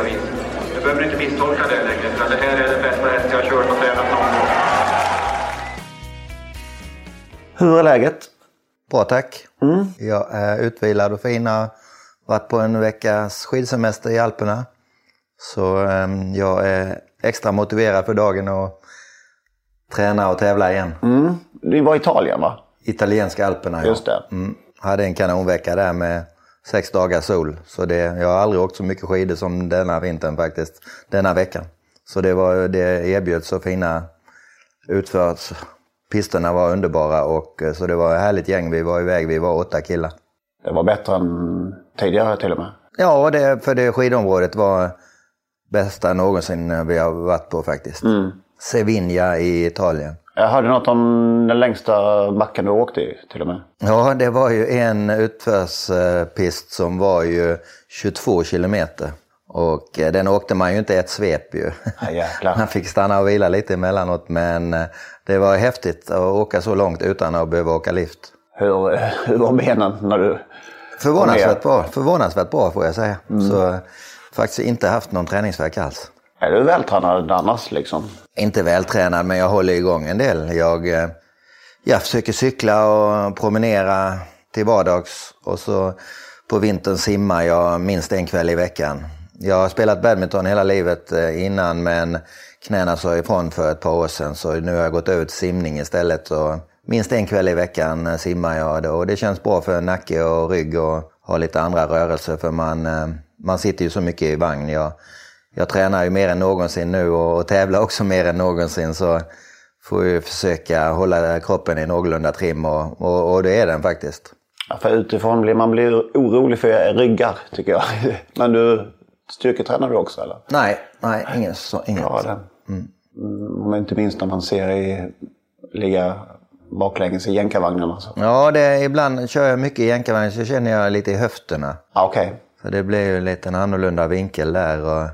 vis. Du behöver inte misstolka det längre, för det här är den bästa häst jag har kört och tränat någon gång. Hur är läget? Bra tack. Jag är utvilad och fin. Har varit på en veckas skidsemester i Alperna. Så eh, jag är extra motiverad för dagen att träna och tävla igen. Mm. Du var i Italien va? Italienska Alperna, ja. Just det. Mm. Hade en kanonvecka där med sex dagars sol. Så det, jag har aldrig åkt så mycket skidor som denna vintern faktiskt. Denna veckan. Så det, var, det erbjöd så fina utförs. Pisterna var underbara och eh, så det var ett härligt gäng. Vi var iväg, vi var åtta killar. Det var bättre än tidigare till och med. Ja, det, för det skidområdet var bästa någonsin vi har varit på faktiskt. Sevilla i Italien. Jag hörde något om den längsta backen du åkte i till och med. Ja, det var ju en utförspist som var ju 22 kilometer. Och eh, den åkte man ju inte ett svep ju. Ja. Man fick stanna och vila lite emellanåt men eh, det var häftigt att åka så långt utan att behöva åka lift. Hur, hur var benen när du... Förvånansvärt bra, förvånansvärt bra får jag säga. Så eh, faktiskt inte haft någon träningsvärk alls. Är du vältränad annars liksom? Inte vältränad men jag håller igång en del. Jag, eh, jag försöker cykla och promenera till vardags och så på vintern simmar jag minst en kväll i veckan. Jag har spelat badminton hela livet eh, innan men knäna sa ifrån för ett par år sedan så nu har jag gått över till simning istället. Och minst en kväll i veckan eh, simmar jag och det känns bra för nacke och rygg och ha lite andra rörelser för man, man sitter ju så mycket i vagn. Jag, jag tränar ju mer än någonsin nu och, och tävlar också mer än någonsin så får ju försöka hålla kroppen i någorlunda trim och, och, och det är den faktiskt. Ja, för utifrån blir man blir orolig för ryggar tycker jag. Men du styrketränar du också eller? Nej, nej ingen så, inget. Ja, det. Mm. Om inte minst när man ser i ligga baklänges i jänkarvagnarna. Så. Ja, det, ibland kör jag mycket i jänkarvagn så känner jag lite i höfterna. Ah, Okej. Så det blir ju lite en annorlunda vinkel där. Och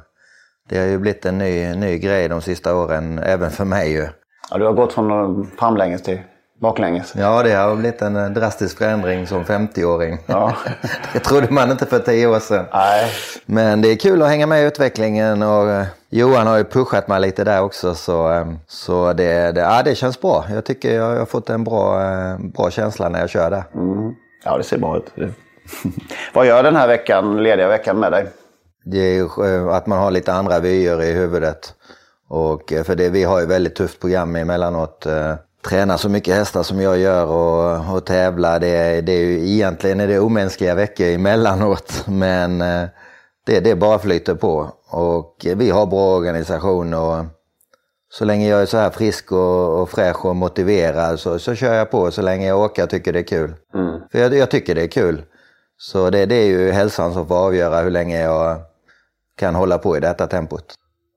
det har ju blivit en ny, ny grej de sista åren, även för mig ju. Ja, du har gått från framlänges till baklänges. Ja, det har blivit en eh, drastisk förändring som 50-åring. Ja. det trodde man inte för tio år sedan. Nej. Men det är kul att hänga med i utvecklingen och eh, Johan har ju pushat mig lite där också så, eh, så det, det, ja, det känns bra. Jag tycker jag har fått en bra, bra känsla när jag kör där. Mm. Ja, det ser bra ut. Vad gör den här veckan, lediga veckan med dig? Det är att man har lite andra vyer i huvudet. Och, eh, för det, vi har ju väldigt tufft program emellanåt. Eh, träna så mycket hästar som jag gör och, och tävla. Det, är- det är ju, egentligen är det omänskliga veckor emellanåt. Men eh, det, det bara flyter på. Och vi har bra organisation och så länge jag är så här frisk och, och fräsch och motiverad så, så kör jag på så länge jag och tycker det är kul. För jag, jag tycker det är kul. Så det, det är ju hälsan som får avgöra hur länge jag kan hålla på i detta tempot.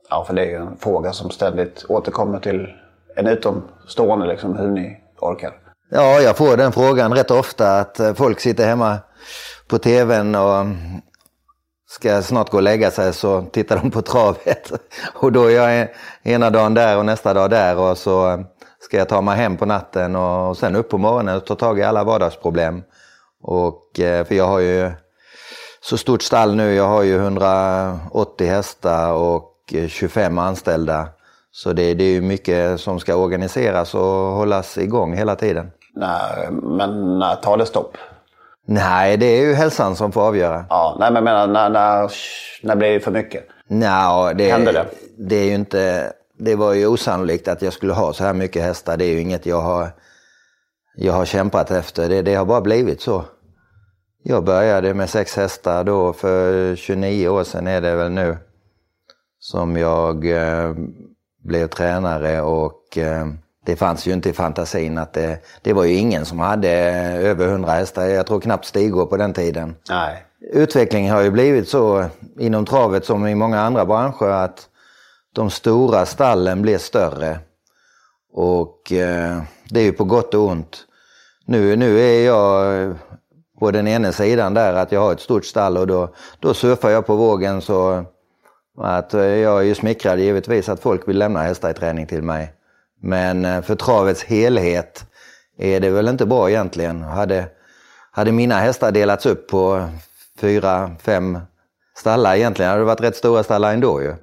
Ja, för det är ju en fråga som ständigt återkommer till en utomstående, liksom, hur ni orkar. Ja, jag får den frågan rätt ofta att eh, folk sitter hemma på tvn och ska snart gå och lägga sig så tittar de på travet. Och då är jag ena dagen där och nästa dag där och så ska jag ta mig hem på natten och sen upp på morgonen och ta tag i alla vardagsproblem. Och, eh, för jag har ju så stort stall nu, jag har ju 180 hästar och eh, 25 anställda. Så det, det är ju mycket som ska organiseras och hållas igång hela tiden. Nej, men när tar det stopp? Nej, det är ju hälsan som får avgöra. Ja, nej men menar när, när, när blir det för mycket? Nå, det, Hände det? det är ju inte... Det var ju osannolikt att jag skulle ha så här mycket hästar. Det är ju inget jag har, jag har kämpat efter. Det, det har bara blivit så. Jag började med sex hästar då för 29 år sedan är det väl nu. Som jag eh, blev tränare och eh, det fanns ju inte i fantasin att det, det var ju ingen som hade över 100 hästar. Jag tror knappt Stigå på den tiden. Nej. Utvecklingen har ju blivit så inom travet som i många andra branscher att de stora stallen blir större. Och eh, det är ju på gott och ont. Nu, nu är jag på den ena sidan där att jag har ett stort stall och då, då surfar jag på vågen så att jag är ju smickrad givetvis att folk vill lämna hästar i träning till mig. Men eh, för travets helhet är det väl inte bra egentligen. Hade, hade mina hästar delats upp på fyra, fem stallar egentligen hade det varit rätt stora stallar ändå ju.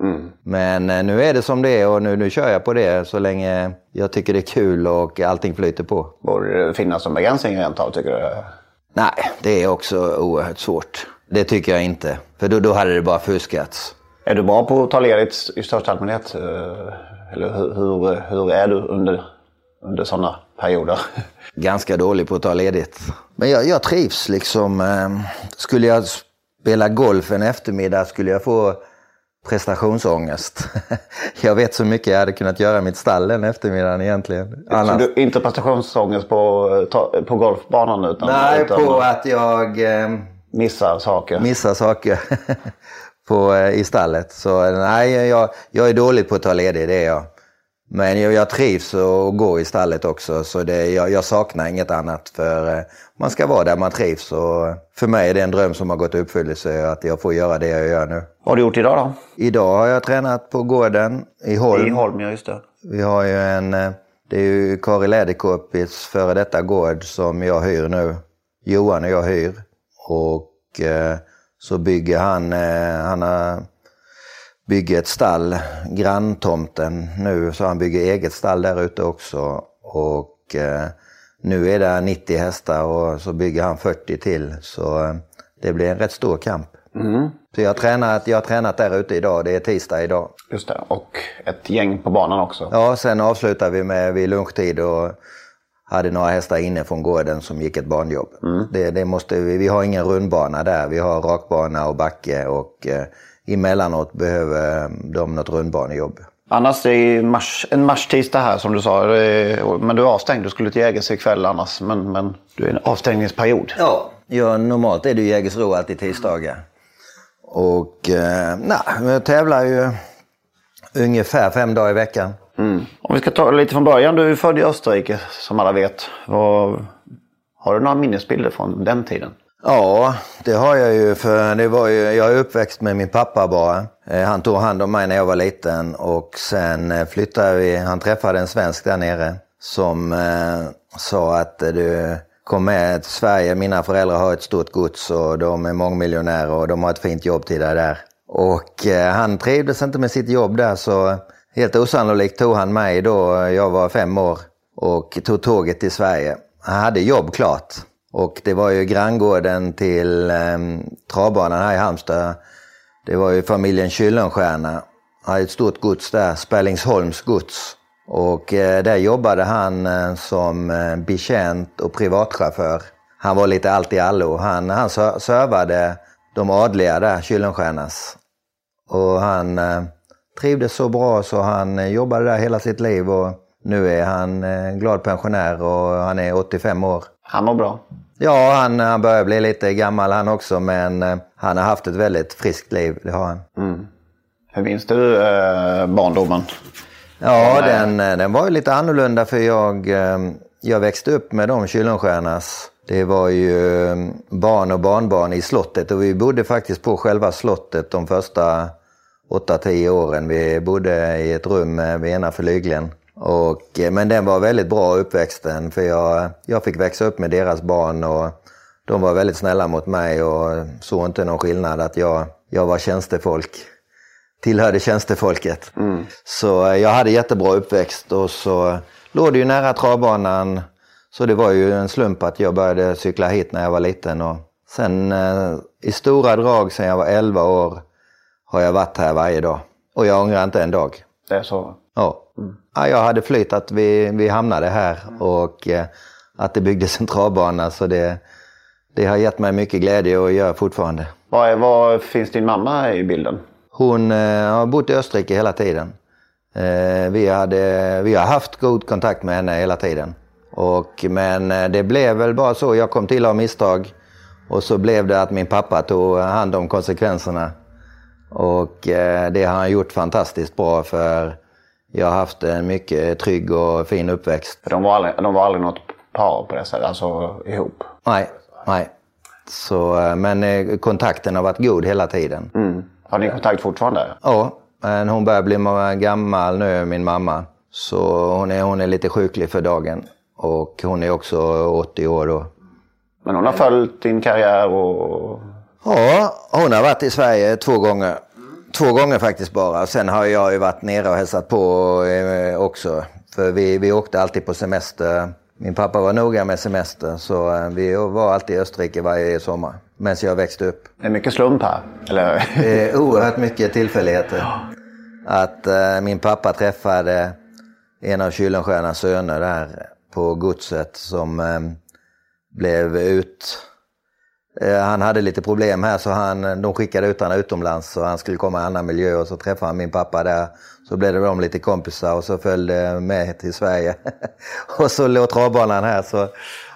Men eh, nu är det som det är och nu, nu kör jag på det så länge jag tycker det är kul och allting flyter på. Borde det finnas som begränsning rent av tycker du? Nej, det är också oerhört svårt. Det tycker jag inte. För då, då hade det bara fuskats. Är du bra på att ta ledigt i största allmänhet? Eh, Eller hur, hur, hur är du under, under sådana perioder? Ganska dålig på att ta ledigt. Men jag, jag trivs liksom. eh, Skulle jag spela golf en eftermiddag skulle jag få prestationsångest. Jag vet så mycket jag hade kunnat göra i mitt stall den eftermiddagen egentligen. Så Annars. du, inte prestationsångest på, ta- på golfbanan utan, Nej, utan på att jag eh, missar saker? missar saker på, eh, i stallet. Så nej, jag, jag är dålig på att ta ledigt, det är jag. Men jag, jag trivs att gå i stallet också, så det, jag, jag saknar inget annat. För eh, man ska vara där man trivs och för mig är det en dröm som har gått i uppfyllelse att jag får göra det jag gör nu. Vad har du gjort idag då? Idag har jag tränat på gården i Holm. I Holm, ja just det. Vi har ju en, eh, det är ju Kari Läderkorpis före detta gård som jag hyr nu. Johan och jag hyr. Och eh, så bygger han, eh, han har, bygger ett stall, granntomten nu, så han bygger eget stall där ute också. Och eh, nu är det 90 hästar och så bygger han 40 till. Så eh, det blir en rätt stor kamp. Så jag har, tränat, jag har tränat där ute idag, det är tisdag idag. Just det. Och ett gäng på banan också. Ja, sen avslutade vi med vid lunchtid och hade några hästar inne från gården som gick ett banjobb. Det, det måste vi, vi har ingen rundbana där, vi har rakbana och backe och eh, emellanåt behöver de något rundbanejobb. Annars är det mars, en mars-tisdag här som du sa. Men du är avstängd. Du skulle till Jägers ikväll annars. Men, men du är i en avstängningsperiod. Ja, ja normalt är det Jägersro alltid tisdagar. Och eh, nej, jag tävlar ju ungefär fem dagar i veckan. Om vi ska ta lite från början. Du är född i Österrike som alla vet. Vad, har du några minnesbilder från den tiden? Ja, det har jag ju. För det var ju, jag är uppväxt med min pappa bara. Eh, han tog hand om mig när jag var liten och sen eh, flyttade vi. Han träffade en svensk där nere som eh, sa att eh, du kom med till Sverige. Mina föräldrar har ett stort gods och de är mångmiljonärer och de har ett fint jobb till dig där. Och eh, han trivdes inte med sitt jobb där så helt osannolikt tog han mig då jag var fem år och tog tåget till Sverige. Han hade jobb klart. Och det var ju granngården till eh, travbanan här i Halmstad. Det var ju familjen Kyllenstierna. hade ett stort gods där, Spellingsholms gods. Och eh, där jobbade han eh, som eh, betjänt och privatchaufför. Han var lite allt i allo. Han, han servade de adliga där, Kyllenstiernas. Och han eh, trivdes så bra så han eh, jobbade där hela sitt liv och nu är han eh, glad pensionär och han är 85 år. Han var bra. Ja, han, han börjar bli lite gammal han också men eh, han har haft ett väldigt friskt liv, det har han. Hur minns du eh, barndomen? Ja, den, eh, den var ju lite annorlunda för jag, jag växte upp med de Kyllenstiernas. Det var ju barn och barnbarn i slottet och vi bodde faktiskt på själva slottet de första 8-10 åren. Vi bodde i ett rum vid ena flygeln. Och, eh, men den var väldigt bra uppväxten för jag, jag fick växa upp med deras barn och de var väldigt snälla mot mig och såg inte någon skillnad att jag, jag var tjänstefolk tillhörde tjänstefolket. Så eh, jag hade jättebra uppväxt och så låg det ju nära travbanan. Så det var ju en slump att jag började cykla hit när jag var liten. Och sen eh, i stora drag sen jag var 11 år har jag varit här varje dag. Och jag ångrar inte en dag. Det är så? Ja. Ja jag hade flytt att vi, vi hamnade här och eh, att det byggdes en travbana. Så det, det har gett mig mycket glädje och gör fortfarande. Var, var finns din mamma i bilden? Hon eh, har bott i Österrike hela tiden. Eh, vi, hade, vi har haft god kontakt med henne hela tiden. Och, men eh, det blev väl bara så. Jag kom till av misstag. Och så blev det att min pappa tog hand om konsekvenserna. Och eh, det har han gjort fantastiskt bra för jag har haft en mycket trygg och fin uppväxt. De var aldrig, de var aldrig något par på det sättet, alltså ihop? Nej, nej. Så, eh, men eh, kontakten har varit god hela tiden. Mm. Har ni kontakt fortfarande? Ja, men hon börjar bli gammal nu, min mamma. Så hon är, hon är lite sjuklig för dagen. Och hon är också 80 år då. Men hon har följt din karriär och... Ja, hon har varit i Sverige två gånger. Två gånger faktiskt bara. Sen har jag ju varit nere och hälsat på eh, också. För vi, vi åkte alltid på semester. Min pappa var noga med semester så eh, vi var alltid i Österrike varje sommar. Medan jag växte upp. Det är mycket slump här? Eller? Är oerhört mycket tillfälligheter. Att uh, min pappa träffade en av Kyllenstiernas söner där på godset som um, blev ut Eh, han hade lite problem här så han, de skickade ut honom utomlands så han skulle komma i en annan miljö och så träffade han min pappa där. Så blev det de lite kompisar och så följde med till Sverige. och så låg travbanan här. Så,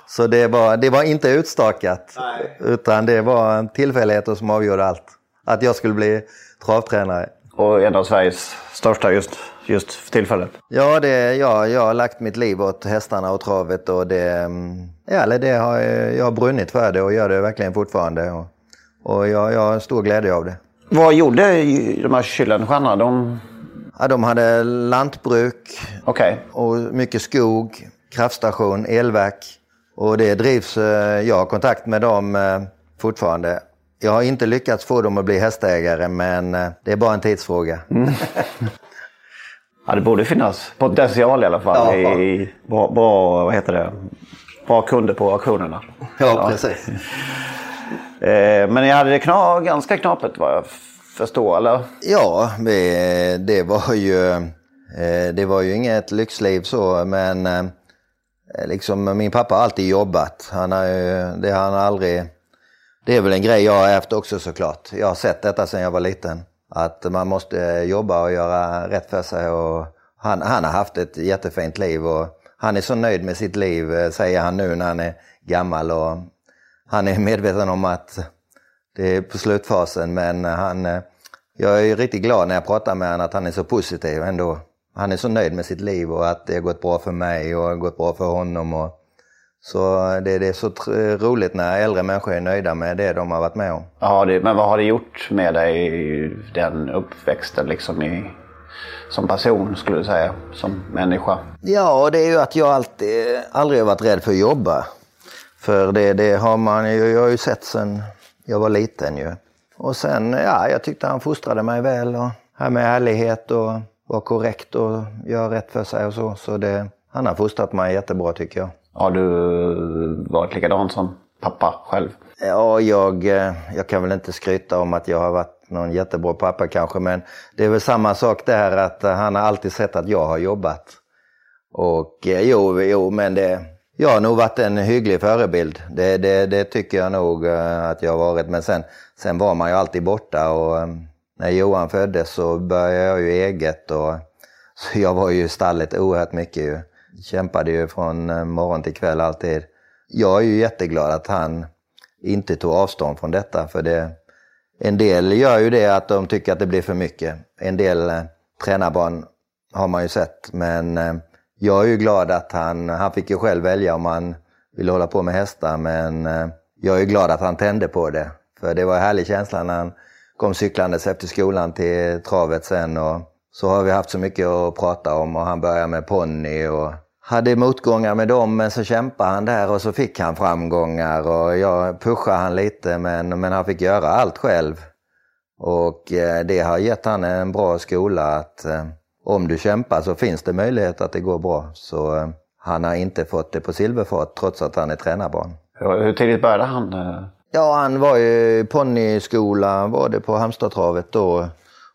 så det, var, det var inte utstakat Nej. utan det var tillfälligheter som avgjorde allt. Att jag skulle bli travtränare. Och en av Sveriges största just, just för tillfället? Ja, det, ja, jag har lagt mitt liv åt hästarna och travet och det, mm, ja, det har, jag har brunnit för det och gör det verkligen fortfarande. Och, och jag, jag har stor glädje av det. Vad gjorde de här Kyllenstierna? De... Ja, de hade lantbruk okay. och mycket skog, kraftstation, elverk. Och det drivs, eh, jag har kontakt med dem eh, fortfarande. Jag har inte lyckats få dem att bli hästägare men eh, det är bara en tidsfråga. Mm. ja, det borde finnas potential i alla fall. Ja, i bra, bra, vad heter det? bra kunder på auktionerna. Ja, ja. precis. Eh, men ni hade det kna, ganska knapert vad jag förstår, eller? Ja, det var ju, eh, det var ju inget lyxliv så, men liksom, min pappa har alltid jobbat. Han har, det har han aldrig det är väl en grej jag har ärvt också såklart. Jag har sett detta sedan jag var liten. Att man måste jobba och göra rätt för sig. Och han, han har haft ett jättefint liv och han är så nöjd med sitt liv, eh, säger han nu när han är gammal. Och han är medveten om att det är på slutfasen men han, eh, jag är riktigt glad när jag pratar med honom att han är så positiv ändå. Han är så nöjd med sitt liv och att det har gått bra för mig och gått bra för honom. Och så det, det är så roligt när äldre människor är nöjda med det de har varit med om. Ja, det, men vad har det gjort med dig, den uppväxten liksom i, som person skulle du säga, som människa? Ja, det är ju att jag alltid, aldrig har varit rädd för att jobba. För det, det har man ju, jag har ju sett sen jag var liten ju. Och sen, ja, jag tyckte han fostrade mig väl och här med ärlighet och var korrekt och göra rätt för sig och så. Så det, han har fostrat mig jättebra tycker jag. Har du varit likadan som pappa själv? Ja, jag, eh, jag kan väl inte skryta om att jag har varit någon jättebra pappa kanske, men det är väl samma sak där att han har alltid sett att jag har jobbat. Och eh, jo, jo men det, jag har nog varit en hygglig förebild. Det, det, det tycker jag nog eh, att jag har varit. Men sen, sen var man ju alltid borta och när Johan föddes så började jag ju eget. Och, så jag var ju i stallet oerhört mycket. Ju kämpade ju från eh, morgon till kväll alltid. Jag är ju jätteglad att han inte tog avstånd från detta för det, en del gör ju det att de tycker att det blir för mycket. En del eh, tränarbarn har man ju sett men eh, jag är ju glad att han, han fick ju själv välja om han ville hålla på med hästar men eh, jag är ju glad att han tände på det. För det var en härlig känsla när han kom cyklandes efter skolan till travet sen och så har vi haft så mycket att prata om och han började med ponny och hade motgångar med dem men så kämpade han där och så fick han framgångar och jag pushade han lite men, men han fick göra allt själv. Och eh, det har gett han en bra skola att eh, om du kämpar så finns det möjlighet att det går bra. Så eh, han har inte fått det på silverfat trots att han är tränarbarn. Hur tidigt började han? Ja, han var ju i ponnyskola var det på Halmstadtravet då.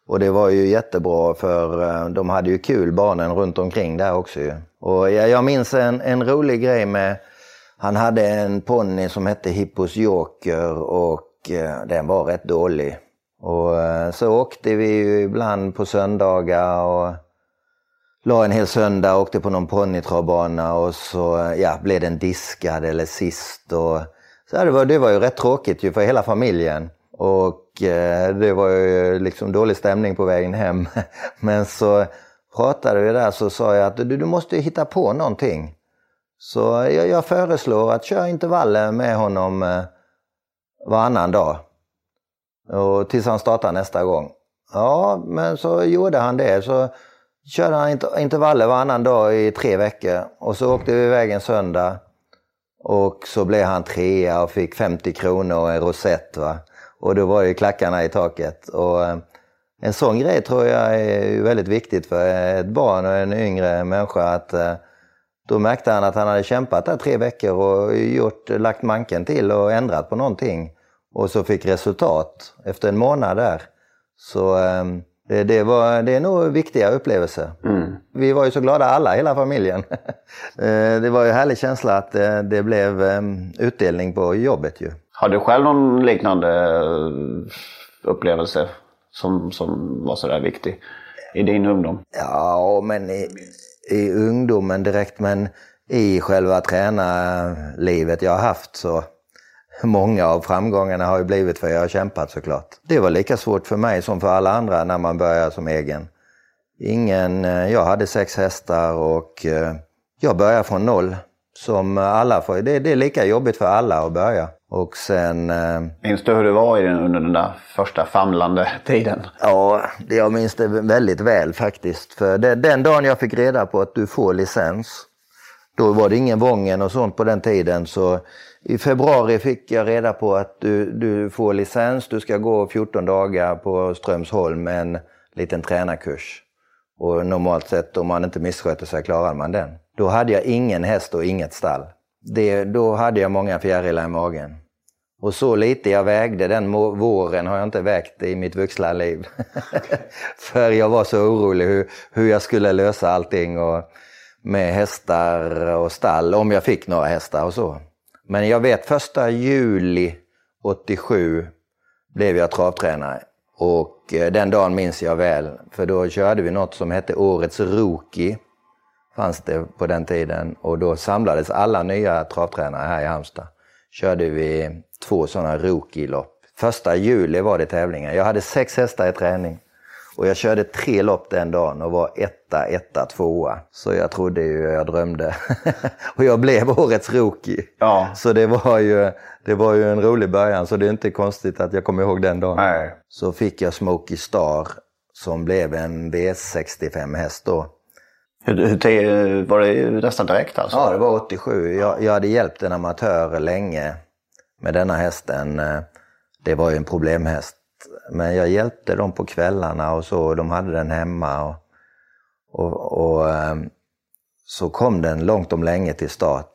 Och det var ju jättebra för eh, de hade ju kul barnen runt omkring där också ju. Och jag, minns en, en rolig grej med, han hade en ponny som hette Hippos Joker och eh, den var rätt dålig. Och eh, så åkte vi ju ibland på söndagar och la en hel söndag, och åkte på någon ponnytravbana och så ja, blev den diskad eller sist. Och, så det, var, det var ju rätt tråkigt ju för hela familjen. Och eh, det var ju liksom dålig stämning på vägen hem. Men så pratade vi där så sa jag att du, du måste ju hitta på någonting. Så jag, jag föreslår att köra intervaller med honom eh, varannan dag. Och tills han startar nästa gång. Ja, men så gjorde han det. Så körde han intervaller varannan dag i tre veckor. Och så åkte vi iväg en söndag. Och så blev han trea och fick 50 kronor och en rosett. Va? Och då var det klackarna i taket. Och eh, en sån grej tror jag är väldigt viktigt för ett barn och en yngre människa. att eh, Då märkte han att han hade kämpat där tre veckor och gjort, lagt manken till och ändrat på någonting. Och så fick resultat efter en månad där. Så eh, det, det, var, det är nog viktiga upplevelser. Vi var ju så glada alla, hela familjen. Eh, det var ju en härlig känsla att det blev eh, utdelning på jobbet ju. Har du själv någon liknande eh, upplevelse som, som var sådär viktig i din ungdom? Ja, men i, i ungdomen direkt, men i själva tränarlivet jag har haft så många av framgångarna har ju blivit för jag har kämpat såklart. Det var lika svårt för mig som för alla andra när man börjar som egen. Ingen, eh, jag hade sex hästar och eh, jag började från noll. Som alla får, det, det är lika jobbigt för alla att börja. Och sen eh, Minns du hur det var i den, under den där första famlande tiden? Ja, det- jag minns det väldigt väl faktiskt. För det, den dagen jag fick reda på att du får licens, då var det ingen Vången och sånt på den tiden. Så i februari fick jag reda på att du, du får licens, du ska gå 14 dagar på Strömsholm med en liten tränarkurs. Och normalt sett om man inte missköter sig klarar man den. Då hade jag ingen häst och inget stall. Det, då hade jag många fjärilar i magen. Och så lite jag vägde den våren har jag inte vägt i mitt vuxna liv. För jag var så orolig hur, hur jag skulle lösa allting och med hästar och stall, om jag fick några hästar och så. Men jag vet första juli 87 blev jag travtränare. Och eh, den dagen minns jag väl, för då körde vi något som hette Årets Rookie. Fanns det på den tiden. Och då samlades alla nya travtränare här i Halmstad. Körde vi två sådana Rookie-lopp. Första juli var det tävlingen. Jag hade sex hästar i träning. Och jag körde tre lopp den dagen och var etta, etta, tvåa. Så jag trodde ju jag drömde. och jag blev årets rookie. Ja. Så det var, ju, det var ju en rolig början. Så det är inte konstigt att jag kommer ihåg den dagen. Nej. Så fick jag Smokey Star som blev en V65 häst då. Hur, hur, var det nästan direkt alltså? Ja, det var 87. Jag, jag hade hjälpt en amatör länge med denna hästen. Eh, det var ju en problemhäst. Men jag hjälpte dem på kvällarna och så. De hade den hemma. Och, och, och ehm, så kom den långt om länge till start.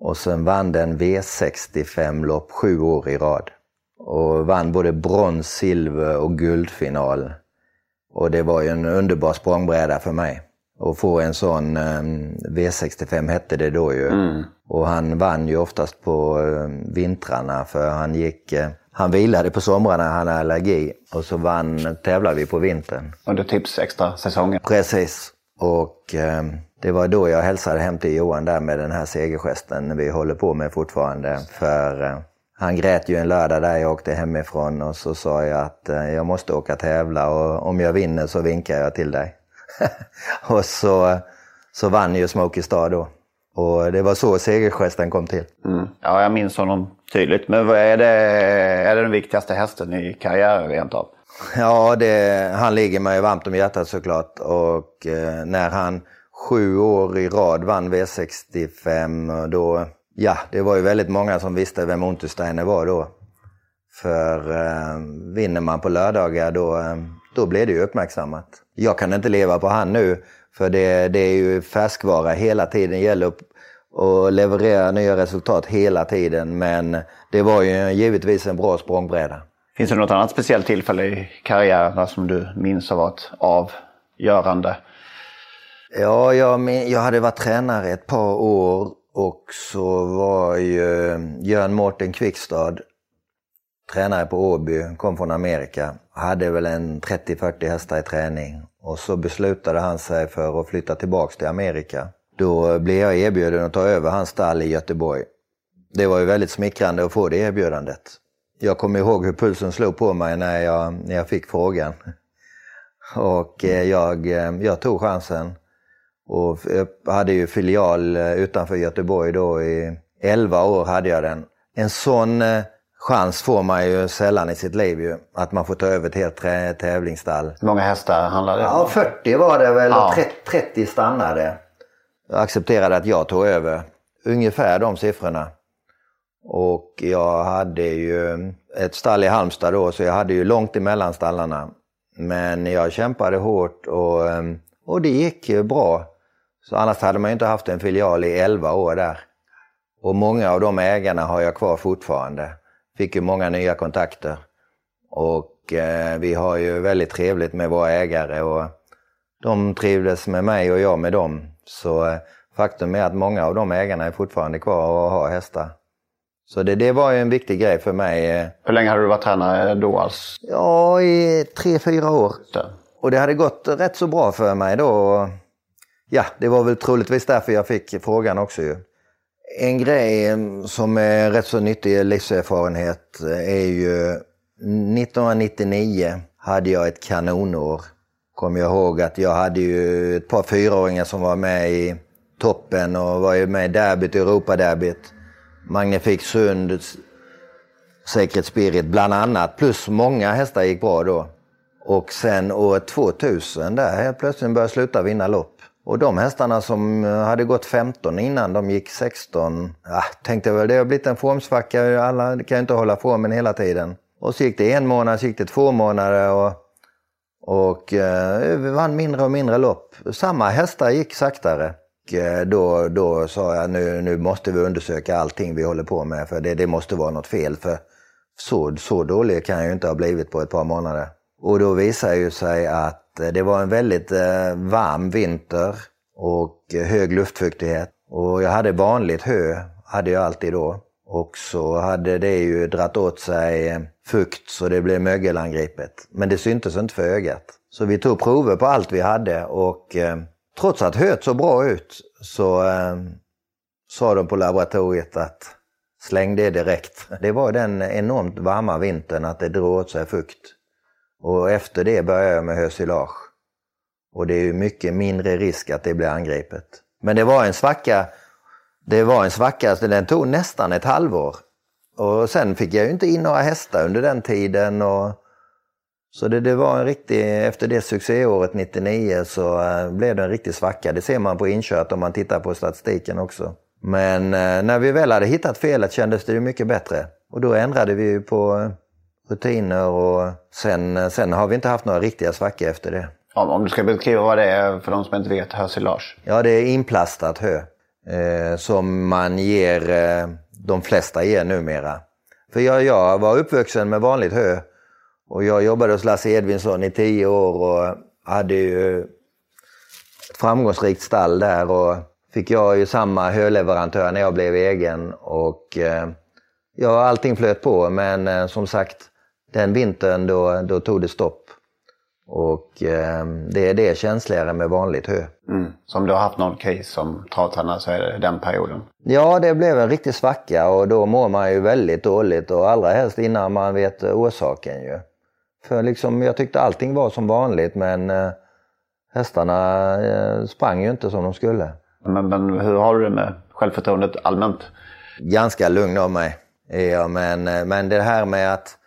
Och sen vann den V65-lopp sju år i rad. Och vann både brons, silver och guldfinal. Och det var ju en underbar språngbräda för mig. Att få en sån eh, V65 hette det då ju. Och han vann ju oftast på eh, vintrarna för han gick... Eh, han vilade på somrarna, han hade allergi. Och så vann, tävlade vi på vintern. Under tips extra säsongen? Precis. Och eh, det var då jag hälsade hem till Johan där med den här segergesten vi håller på med fortfarande. För eh, han grät ju en lördag där jag åkte hemifrån och så sa jag att eh, jag måste åka tävla och om jag vinner så vinkar jag till dig. och så, så vann ju Smokey Star då. Och det var så segergesten kom till. Mm. Ja, jag minns honom tydligt. Men vad är det, är det den viktigaste hästen i karriären rent av? Ja, det, han ligger mig varmt om hjärtat såklart. Och eh, när han sju år i rad vann V65, då, ja, det var ju väldigt många som visste vem Untersteiner var då. För eh, vinner man på lördagar då, eh, då blir det ju uppmärksammat. Jag kan inte leva på han nu, För det, det är ju färskvara hela tiden. Det gäller att och leverera nya resultat hela tiden. Men det var ju givetvis en bra språngbräda. Finns det något annat speciellt tillfälle i karriären som du minns har varit avgörande? Ja, jag, jag hade varit tränare ett par år och så var ju Jörn Mårten Kvickstad tränare på Åby, kom från Amerika. Hade väl en 30-40 hästar i träning. Och så beslutade han sig för att flytta tillbaks till Amerika. Då blev jag erbjuden att ta över hans stall i Göteborg. Det var ju väldigt smickrande att få det erbjudandet. Jag kommer ihåg hur pulsen slog på mig när jag, när jag fick frågan. Och eh, jag, eh, jag tog chansen. Och jag hade ju filial eh, utanför Göteborg då i 11 år hade jag den. En sån chans får man ju sällan i sitt liv ju. Att man får ta över ett helt tävlingsstall. Hur många hästar handlade det om? Ja, 40 var det väl ja. 30 stannade. Jag accepterade att jag tog över. Ungefär de siffrorna. Och jag hade ju ett stall i Halmstad då, så jag hade ju långt emellan stallarna. Men jag kämpade hårt och, ehm, och det gick bra. Så annars hade man ju inte haft en filial i 11 år där. Och många av de ägarna har jag kvar fortfarande. Fick ju många nya kontakter. Och eh, vi har ju väldigt trevligt med våra ägare och de trivdes med mig och jag med dem. Så eh, faktum är att många av de ägarna är fortfarande kvar och har hästar. Så det, det var ju en viktig grej för mig. Eh. Hur länge hade du varit tränare då? Alltså? Ja, i tre, fyra år. Och det hade gått rätt så bra för mig då. Ja, det var väl troligtvis därför jag fick frågan också ju. En grej som är rätt så nyttig livserfarenhet är ju 1999 hade jag ett kanonår. Kommer jag ihåg att jag hade ju ett par fyraåringar som var med i toppen och var ju med i derbyt, Europaderbyt. Magnifik Sund, Sacred Spirit bland annat. Plus många hästar gick bra då. Och sen år 2000 där helt plötsligt började jag sluta vinna lopp. Och de hästarna som eh, hade gått 15 innan, de gick 16. Ja, tänkte väl det har blivit en formsvacka, alla kan ju inte hålla formen hela tiden. Och så gick det en månad, så gick det två månader och, och eh, vann mindre och mindre lopp. Samma hästar gick saktare. Och eh, då, då sa jag nu, nu måste vi undersöka allting vi håller på med för det, det måste vara något fel. För så, så dålig kan jag ju inte ha blivit på ett par månader. Och då visar det sig att Eh, det var en väldigt eh, varm vinter och eh, hög luftfuktighet. Och jag hade vanligt hö, hade jag alltid då. Och så hade det ju dratt åt sig eh, fukt så det blev mögelangripet. Men det syntes inte för ögat. Så vi tog prover på allt vi hade och trots att höet såg bra ut så eh, sa de på laboratoriet att släng det direkt. Det var den enormt varma vintern att det drog åt sig fukt. Och efter det började jag med hösilage. Och det är ju mycket mindre risk att det blir angripet. Men det var en svacka, det var en svacka, så den tog nästan ett halvår. Och sen fick jag ju inte in några hästar under den tiden och så det, det, var en riktig, efter det succéåret 99 så äh, blev det en riktig svacka. Det ser man på inkört om man tittar på statistiken också. Men äh, när vi väl hade hittat felet kändes det ju mycket bättre. Och då ändrade vi på eh, rutiner och sen, sen har vi inte haft några riktiga svackor efter det. Om du ska beskriva vad det är för de som inte vet, hösilage? Ja, det är inplastat hö. Eh, som man ger, eh, de flesta ger numera. För jag, jag var uppvuxen med vanligt hö och jag jobbade hos Lasse Edvinsson i tio år och hade ju ett framgångsrikt stall där och fick jag ju samma höleverantör när jag blev egen och eh, ja, allting flöt på men eh, som sagt den vintern då, då tog det stopp. Och eh, det, det är känsligare med vanligt hö. Mm. Så om du har haft någon case som travtränare så är det den perioden? Ja, det blev en riktig svacka och då mår man ju väldigt dåligt och allra helst innan man vet orsaken ju. För liksom, jag tyckte allting var som vanligt men eh, hästarna eh, sprang ju inte som de skulle. Men, men hur har du det med självförtroendet allmänt? Ganska lugn av mig ja, men, eh, men det här med att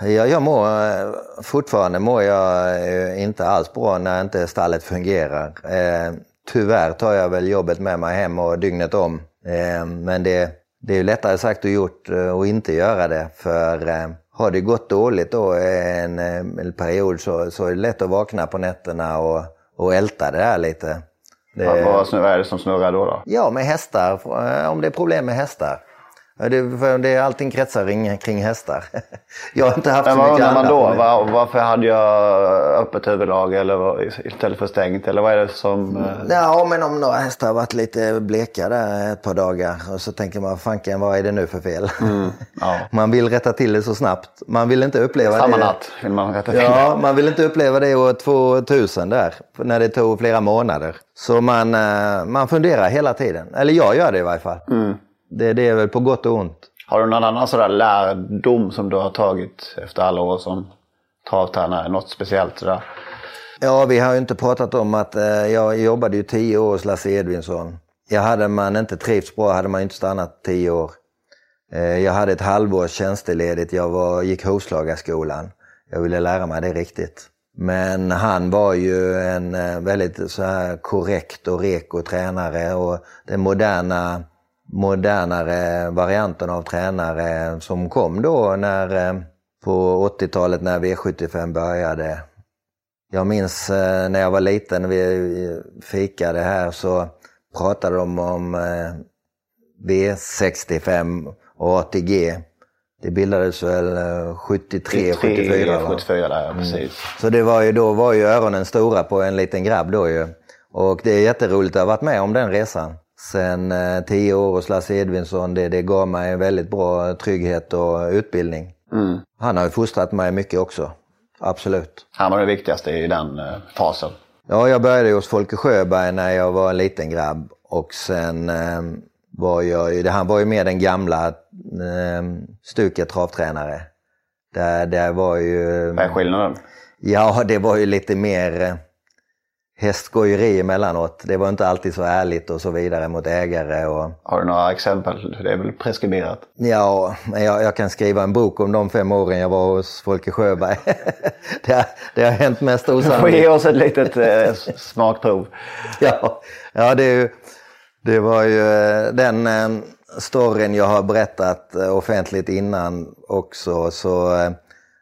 jag, jag mår, eh, fortfarande mår jag eh, inte alls bra när inte stallet fungerar. Eh, tyvärr tar jag väl jobbet med mig hem och dygnet om. Eh, men det, det är lättare sagt och gjort att inte göra det. För eh, har det gått dåligt då en, en period så, så är det lätt att vakna på nätterna och, och älta det där lite. Det, Vad, vad är det som snurrar då? då? Ja, med hästar. Om det är problem med hästar. Det, för det, allting kretsar kring, hästar. Jag har inte haft så mycket undrar man då? Var, varför hade jag öppet huvudlag eller vad- istället för stängt? Eller vad är det som... eh, Ja, men om några hästar har varit lite bleka där ett par dagar och så tänker man, fanken vad är det nu för fel? Mm, ja. Man vill rätta till det så snabbt. Man vill inte uppleva Samma det. natt vill man rätta till Ja, man vill inte uppleva det år 2000 där, när det tog flera månader. Så man, eh, man funderar hela tiden. Eller jag gör det i varje fall. Mm. Det, det är väl på gott och ont. Har du någon annan sådär lärdom som du har tagit efter alla år som travtränare? Något speciellt sådär? Ja, vi har ju inte pratat om att eh, jag jobbade ju tio år hos Lasse Edvinsson. Jag hade man inte trivts bra hade man inte stannat tio år. Eh, jag hade ett halvårs tjänsteledigt, jag var, gick hovslagarskolan. Jag ville lära mig det riktigt. Men han var ju en eh, väldigt så här korrekt och reko tränare och den moderna, modernare varianten av tränare som kom då när, eh, på 80-talet när V75 började. Jag minns eh, när jag var liten, vi fikade här, så pratade de om eh, V65 och ATG. Det bildades väl eh, 73, 74 va? 74 där, ja, precis. Så det var ju, då var ju öronen stora på en liten grabb då ju. Och det är jätteroligt att ha varit med om den resan. Sen eh, tio år hos Lasse Edvinsson, det, det gav mig en väldigt bra trygghet och utbildning. Mm. Han har ju fostrat mig mycket också. Absolut. Han var det viktigaste i den eh, fasen. Ja, jag började hos Folke Sjöberg när jag var en liten grabb. Och sen eh, var jag han var ju mer den gamla eh, stuket travtränare. Där, där var ju... Vad är skillnaden? Ja, det var ju lite mer eh, hästskojeri emellanåt. Det var inte alltid så ärligt och så vidare mot ägare. Och... Har du några exempel? Det är väl preskriberat? Ja, jag, jag kan skriva en bok om de fem åren jag var hos Folke Sjöberg. det, har, det har hänt mest Du får osannolikt. ge oss ett litet eh, smakprov. Ja, ja det, ju, det var ju eh, den eh, storyn jag har berättat eh, offentligt innan också. Så eh,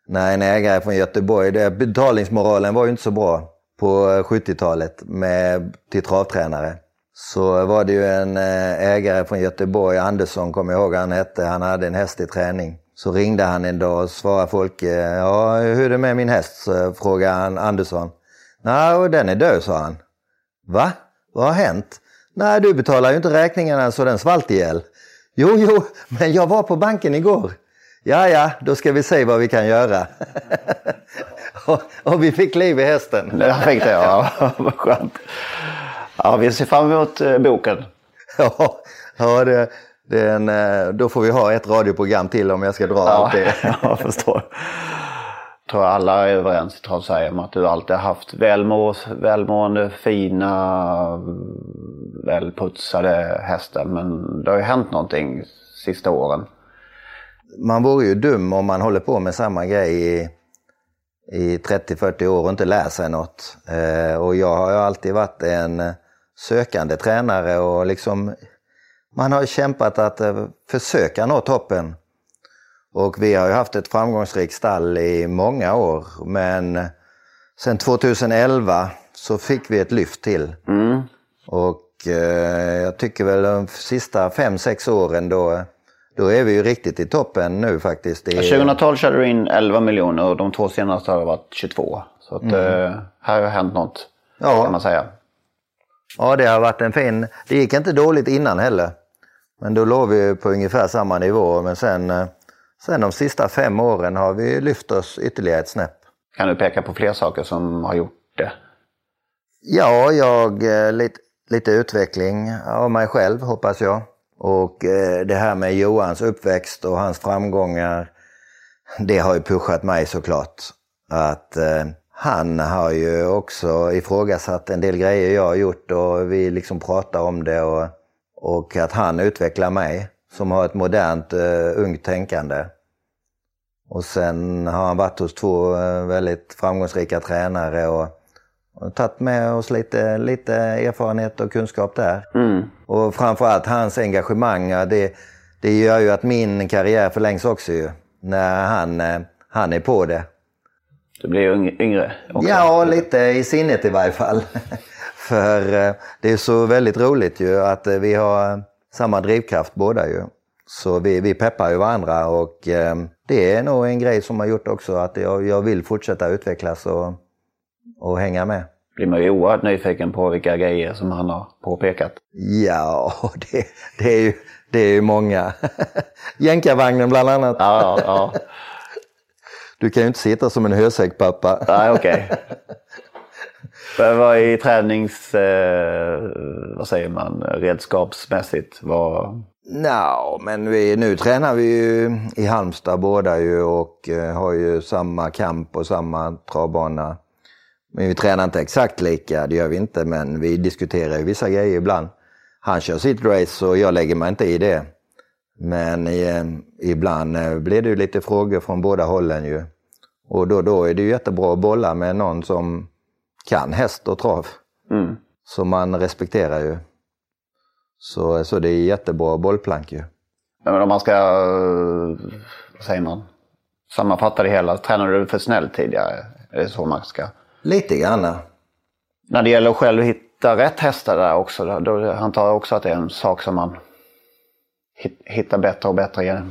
när en ägare från Göteborg, det, betalningsmoralen var ju inte så bra på eh, 70-talet med, till travtränare. Så var det ju en eh, ägare från Göteborg, Andersson kommer jag ihåg han hette, han hade en häst i träning. Så ringde han en dag och svarade folk, eh, ja hur är det med min häst? Så frågade han Andersson. Nej, den är död, sa han. Va? Vad har hänt? Nej, du betalar ju inte räkningarna så den svalt ihjäl. Jo, jo, men jag var på banken igår. Ja, ja, då ska vi se vad vi kan göra. och, och vi fick liv i hästen. Jag fick det, ja. Vad skönt. Ja, vi ser fram emot eh, boken. ja, ja det, det är en, eh, då får vi ha ett radioprogram till om jag ska dra allt det. ja, jag förstår. Jag tror alla är överens i Travsverige om att du alltid har haft välmå, välmående, fina, välputsade hästar. Men det har ju hänt någonting sista åren. Man vore ju dum om man håller på med samma grej i, i 30-40 år och inte lär sig något. Eh, och jag har ju alltid varit en sökande tränare och liksom man har kämpat att eh, försöka nå toppen. Och vi har ju haft ett framgångsrikt stall i många år men sen 2011 så fick vi ett lyft till. Och eh, jag tycker väl de sista 5-6 åren då, då är vi ju riktigt i toppen nu faktiskt. Är- 2012 körde du in 11 miljoner och de två senaste har det varit 22. Så att, eh, här har hänt något Ja. kan man säga. Ja, det har varit en fin... Det gick inte dåligt innan heller. Men då låg vi på ungefär samma nivå. Men sen, eh, sen de sista fem åren har vi lyft oss ytterligare ett snäpp. Kan du peka på fler saker som har gjort det? Ja, jag... eh, Lite, lite utveckling av mig själv hoppas jag. Och eh, det här med Johans uppväxt och hans framgångar. Det har ju pushat mig såklart. Att eh, han har ju också ifrågasatt en del grejer jag har gjort och vi liksom pratar om det. Och, och att han utvecklar mig som har ett modernt uh, ungt tänkande. Och sen har han varit hos två väldigt framgångsrika tränare och, och tagit med oss lite, lite erfarenhet och kunskap där. Mm. Och framförallt hans engagemang, det, det gör ju att min karriär förlängs också ju. När han, eh, han är på det. Du blir yng- yngre också. Ja, lite i sinnet i varje fall. För eh, det är så väldigt roligt ju att eh, vi har samma drivkraft båda ju. Så vi, vi peppar ju varandra och det är nog en grej som har gjort också att jag, jag vill fortsätta utvecklas och, och hänga med. Blir man ju oerhört nyfiken på vilka grejer som han har påpekat. Ja, det, det, är, ju, det är ju många. Jänkarvagnen bland annat. Ja, ja. Du kan ju inte sitta som en hösäck pappa. Nej, okej. Okay. Vad är tränings... Eh, vad säger man? Redskapsmässigt? Vad... No, men vi, nu tränar vi ju i Halmstad båda ju och eh, har ju samma kamp och samma travbana. Men vi tränar inte exakt lika, det gör vi inte, men vi diskuterar ju vissa grejer ibland. Han kör sitt race och jag lägger mig inte i det. Men eh, ibland eh, blir det ju lite frågor från båda hållen ju. Och då, då är det ju jättebra att bolla med någon som kan häst och trav. Mm. Som man respekterar ju. Så, så det är jättebra bollplank ju. Men om man ska... eh, Vad säger man? Sammanfatta det hela. Tränade du för snällt tidigare? Är det så man ska... Lite grann. När det gäller att själv hitta rätt hästar där också. Då, då antar jag också att det är en sak som man hit- hittar bättre och bättre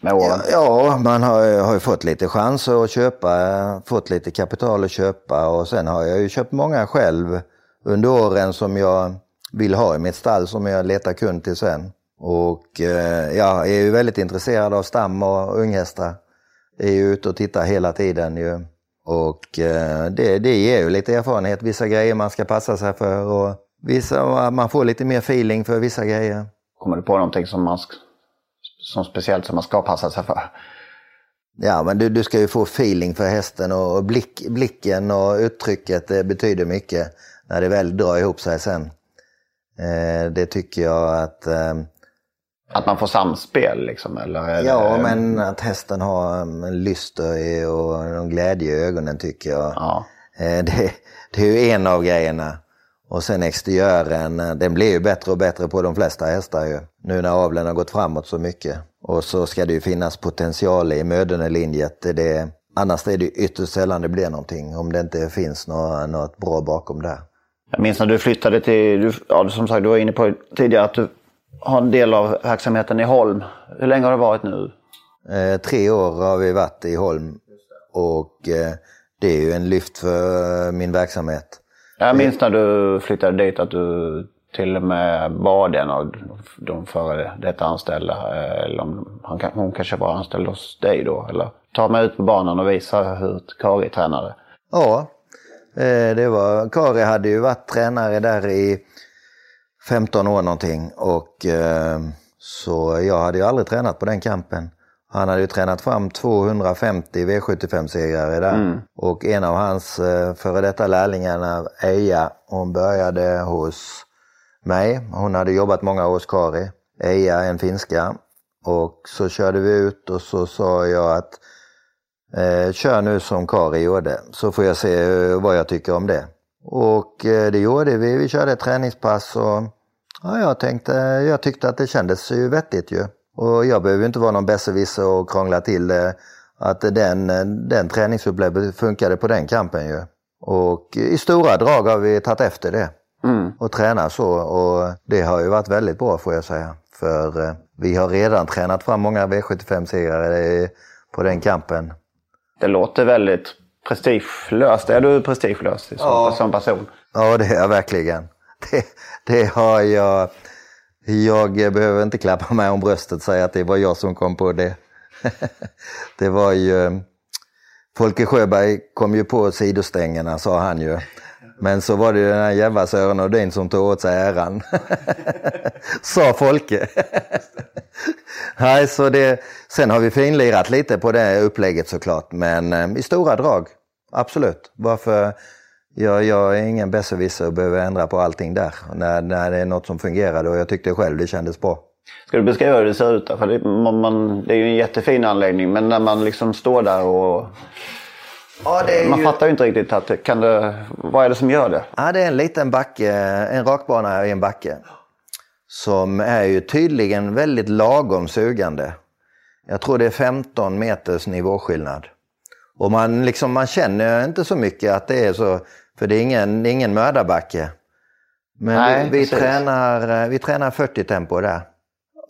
med åren. Ja, man har, har ju fått lite chanser att köpa, fått lite kapital att köpa och sen har jag ju köpt många själv under åren som jag vill ha i mitt stall som jag letar kund till sen. Och eh, jag är ju väldigt intresserad av stam och unghästar. Är ju ute och tittar hela tiden ju. Och eh, det, det ger ju lite erfarenhet, vissa grejer man ska passa sig för och vissa, man får lite mer feeling för vissa grejer. Kommer du på någonting som, man, som speciellt som man ska passa sig för? Ja, men du, du ska ju få feeling för hästen och, och blick, blicken och uttrycket det betyder mycket när det väl drar ihop sig sen. Eh, det tycker jag att... Eh, Att man får samspel liksom? Eller, ja, men att hästen har en lyster i och en glädje i ögonen tycker jag. Ja. Eh, det, det är ju en av grejerna. Och sen exteriören, eh, den blir ju bättre och bättre på de flesta hästar ju. Nu när avlen har gått framåt så mycket. Och så ska det ju finnas potential i mödernelinjet. Det, det, annars är det ytterst sällan det blir någonting om det inte finns något, något bra bakom där. Jag minns när du flyttade till, du, ja, som sagt du var inne på tidigare att du har en del av verksamheten i Holm. Hur länge har det varit nu? Eh, tre år har vi varit i Holm och eh, det är ju en lyft för min verksamhet. Jag minns när du flyttade dit att du till och med bad en av de före detta anställda, eh, eller om han, hon kanske var anställd hos dig då, eller ta mig ut på banan och visa hur Kari tränade. Ja, eh, det var, Kari hade ju varit tränare där i 15 år någonting och eh, så jag hade ju aldrig tränat på den kampen. Han hade ju tränat fram 250 V75-segrare där och en av hans eh, före detta lärlingar, Eija, hon började hos mig. Hon hade jobbat många år hos Kari. Eija, en finska. Och så körde vi ut och så sa jag att Eh, kör nu som Kari gjorde så får jag se eh, vad jag tycker om det. Och eh, det gjorde vi. Vi körde ett träningspass och ja, jag, tänkte, jag tyckte att det kändes ju vettigt ju. Och jag behöver ju inte vara någon besserwisser och krångla till det. Att den, den träningsupplägget funkade på den kampen ju. Och i stora drag har vi tagit efter det. Och tränat så och det har ju varit väldigt bra får jag säga. För eh, vi har redan tränat fram många V75-segrare på den kampen. Det låter väldigt prestigelöst. Är du prestigelös som, Ja. som person? Ja, det är jag verkligen. Det, det har jag. Jag behöver inte klappa mig om bröstet och säga att det var jag som kom på det. Det var ju... Folke Sjöberg kom ju på sidostängerna, sa han ju. Men så var det ju den här jävla Sören Odin som tog åt sig äran. Sa Folke. Nej, så det, sen har vi finlirat lite på det upplägget såklart, men eh, i stora drag, absolut. Varför jag, jag är ingen besserwisser och behöver ändra på allting där. När, när det är något som fungerar och jag tyckte själv det kändes bra. Ska du beskriva hur det ser ut? För det, man, det är ju en jättefin anläggning men när man liksom står där och... man fattar ju inte riktigt att kan det, vad är det som gör det? Ja, det är en liten backe, en rakbana i en backe. Som är ju tydligen väldigt lagom sugande. Jag tror det är 15 meters nivåskillnad. Och man, liksom, man känner inte så mycket att det är så, för det är ingen, det är ingen mördarbacke. Men Nej, vi, vi, tränar, vi tränar 40 tempo där.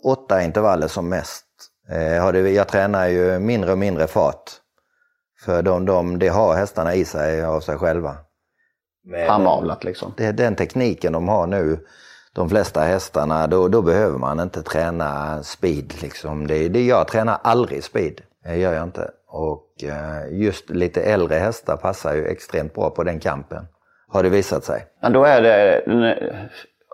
Åtta intervaller som mest. Eh, jag tränar ju mindre och mindre fart. För de, de, det har hästarna i sig av sig själva. Framavlat liksom. det är den tekniken de har nu, de flesta hästarna, då, då behöver man inte träna speed. Liksom. Det, det, jag tränar aldrig speed, det gör jag inte. Och eh, just lite äldre hästar passar ju extremt bra på den kampen, har det visat sig. Men då är det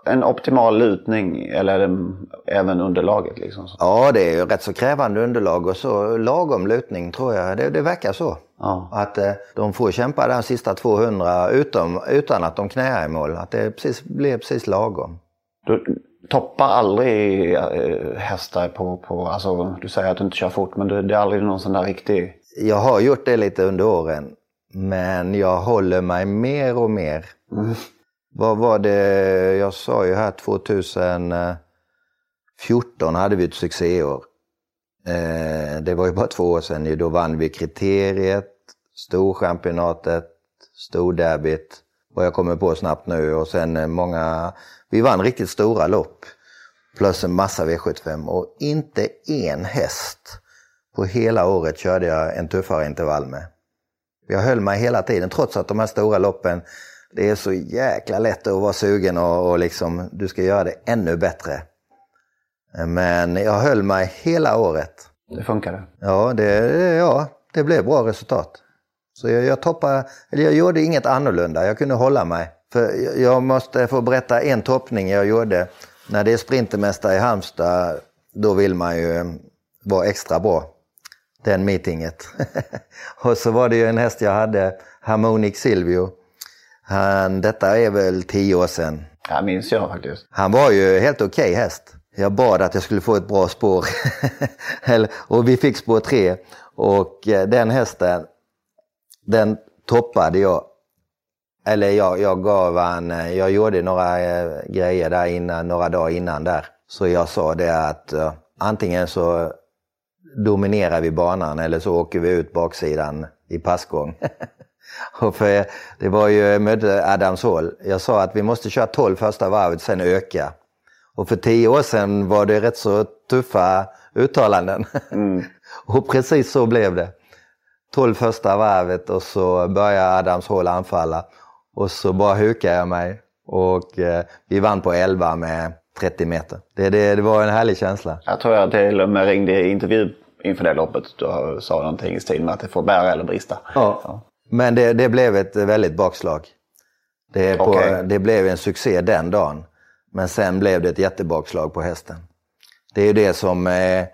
en, optimal lutning eller även underlaget liksom. Ja, det är ju rätt så krävande underlag och så lagom lutning tror jag, det, det verkar så. Ja. Att eh, de får kämpa de sista 200 utan, utan att de knäar i mål, att det precis, blir precis lagom. Du toppar aldrig eh, hästar på, på, alltså du säger att du inte kör fort men det, det är aldrig någon sån där riktig... Jag har gjort det lite under åren. Men jag håller mig mer och mer. Vad var det, jag sa ju här 2014 hade vi ett succéår. Eh, det var ju bara två år sedan. Då vann vi kriteriet, storchampionatet, storderbyt. Vad jag kommer på snabbt nu och sen eh, många, vi vann riktigt stora lopp. Plus en massa V75 och inte en häst på hela året körde jag en tuffare intervall med. Jag höll mig hela tiden, trots att de här stora loppen, det är så jäkla lätt att vara sugen och, och liksom, du ska göra det ännu bättre. Men jag höll mig hela året. Det funkade. Ja, det, ja, det blev bra resultat. Så jag, jag toppade, eller jag gjorde inget annorlunda, jag kunde hålla mig. För jag- måste få berätta en toppning jag gjorde. När det är sprintermästare i Halmstad, då vill man ju vara extra bra. Den meetinget. och så var det ju en häst jag hade, Harmonic Silvio. Han, detta är väl tio år sedan. Ja, minns jag faktiskt. Han var ju helt okej häst. Jag bad att jag skulle få ett bra spår. Och vi fick spår tre. Och eh, den hästen, den toppade jag. Eller jag, jag gav han, eh, jag gjorde några eh, grejer där innan, några dagar innan där. Så jag sa det att antingen så dominerar vi banan eller så åker vi ut baksidan i passgång. Och för det var ju, jag mötte Adams Hall. Jag sa att vi måste köra 12 första varvet, sen öka. Och för tio år sedan var det rätt så tuffa uttalanden. och precis så blev det. 12 första varvet och så började Adams Hall anfalla. Och så bara hukade jag mig. Och eh, vi vann på 11 med 30 meter. Det, det, det var en härlig känsla. Jag tror jag till och med ringde i intervju inför det loppet och sa någonting i stil med att det får bära eller brista. Ja. Men det, det blev ett väldigt bakslag. Det, på, Okej. det blev en succé den dagen. Men sen blev det ett jättebakslag på hästen. Det är ju det som eh,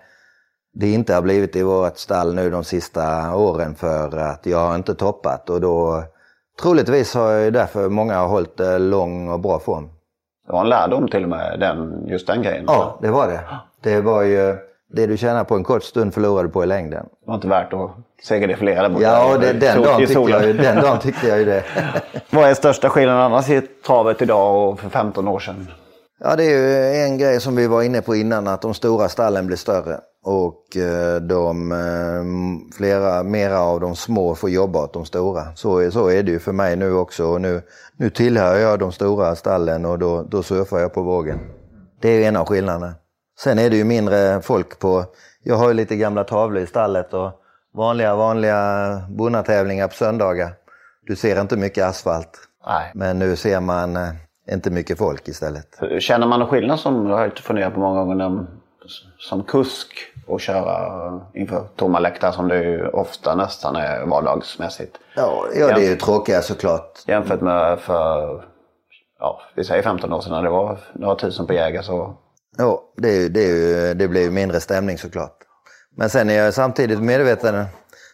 det inte har blivit i vårt stall nu de sista åren för att jag har inte toppat och då troligtvis har ju därför många har hållit lång och bra form. Det var en lärdom till och med, den, just den grejen. Ja, det var det. Det var ju det du tjänar på en kort stund förlorar du på i längden. Det var inte värt att segerdefilera där borta Ja, det, den, dagen tyckte jag ju, den dagen tyckte jag ju det. Vad är största skillnaden annars i travet idag och för 15 år sedan? Ja, det är ju en grej som vi var inne på innan, att de stora stallen blir större. Och eh, de, eh, flera, mera av de små får jobba åt de stora. Så, är- så är det ju för mig nu också. Och nu, nu tillhör jag de stora stallen och då, då surfar jag på vågen. Det är en av skillnaderna. Sen är det ju mindre folk på... Jag har ju lite gamla tavlor i stallet och vanliga, vanliga bonnatävlingar på söndagar. Du ser inte mycket asfalt. Nej. Men nu ser man eh, inte mycket folk istället. Känner man någon skillnad som jag har ju funderat på många gånger som kusk och köra inför tomma läktare som det ju ofta nästan är vardagsmässigt. Ja, ja det är ju tråkigt såklart. Jämfört med för, ja, vi säger 15 år sedan när det var några tusen på Jäger så Ja, det, är det, är det blir ju mindre stämning såklart. Men sen är jag samtidigt medveten,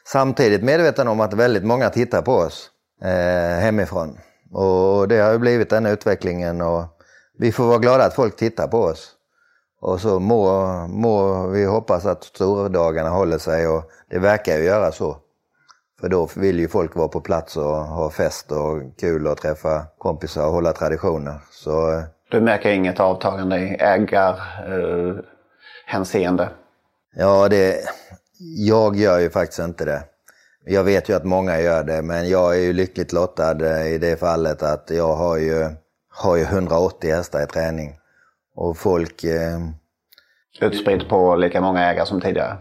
samtidigt medveten om att väldigt många tittar på oss eh, hemifrån. Och det har ju blivit den utvecklingen och vi får vara glada att folk tittar på oss. Och så må, må vi hoppas att stordagarna håller sig och det verkar ju göra så. För då vill ju folk vara på plats och ha fest och kul och träffa kompisar och hålla traditioner. Så eh, du märker inget avtagande i ägar, eh. Ja, det, jag gör ju faktiskt inte det. Jag vet ju att många gör det, men jag är ju lyckligt lottad eh, i det fallet att jag har ju, har ju 180 hästar i träning. Och folk... Eh, Utspritt på lika många ägare som tidigare?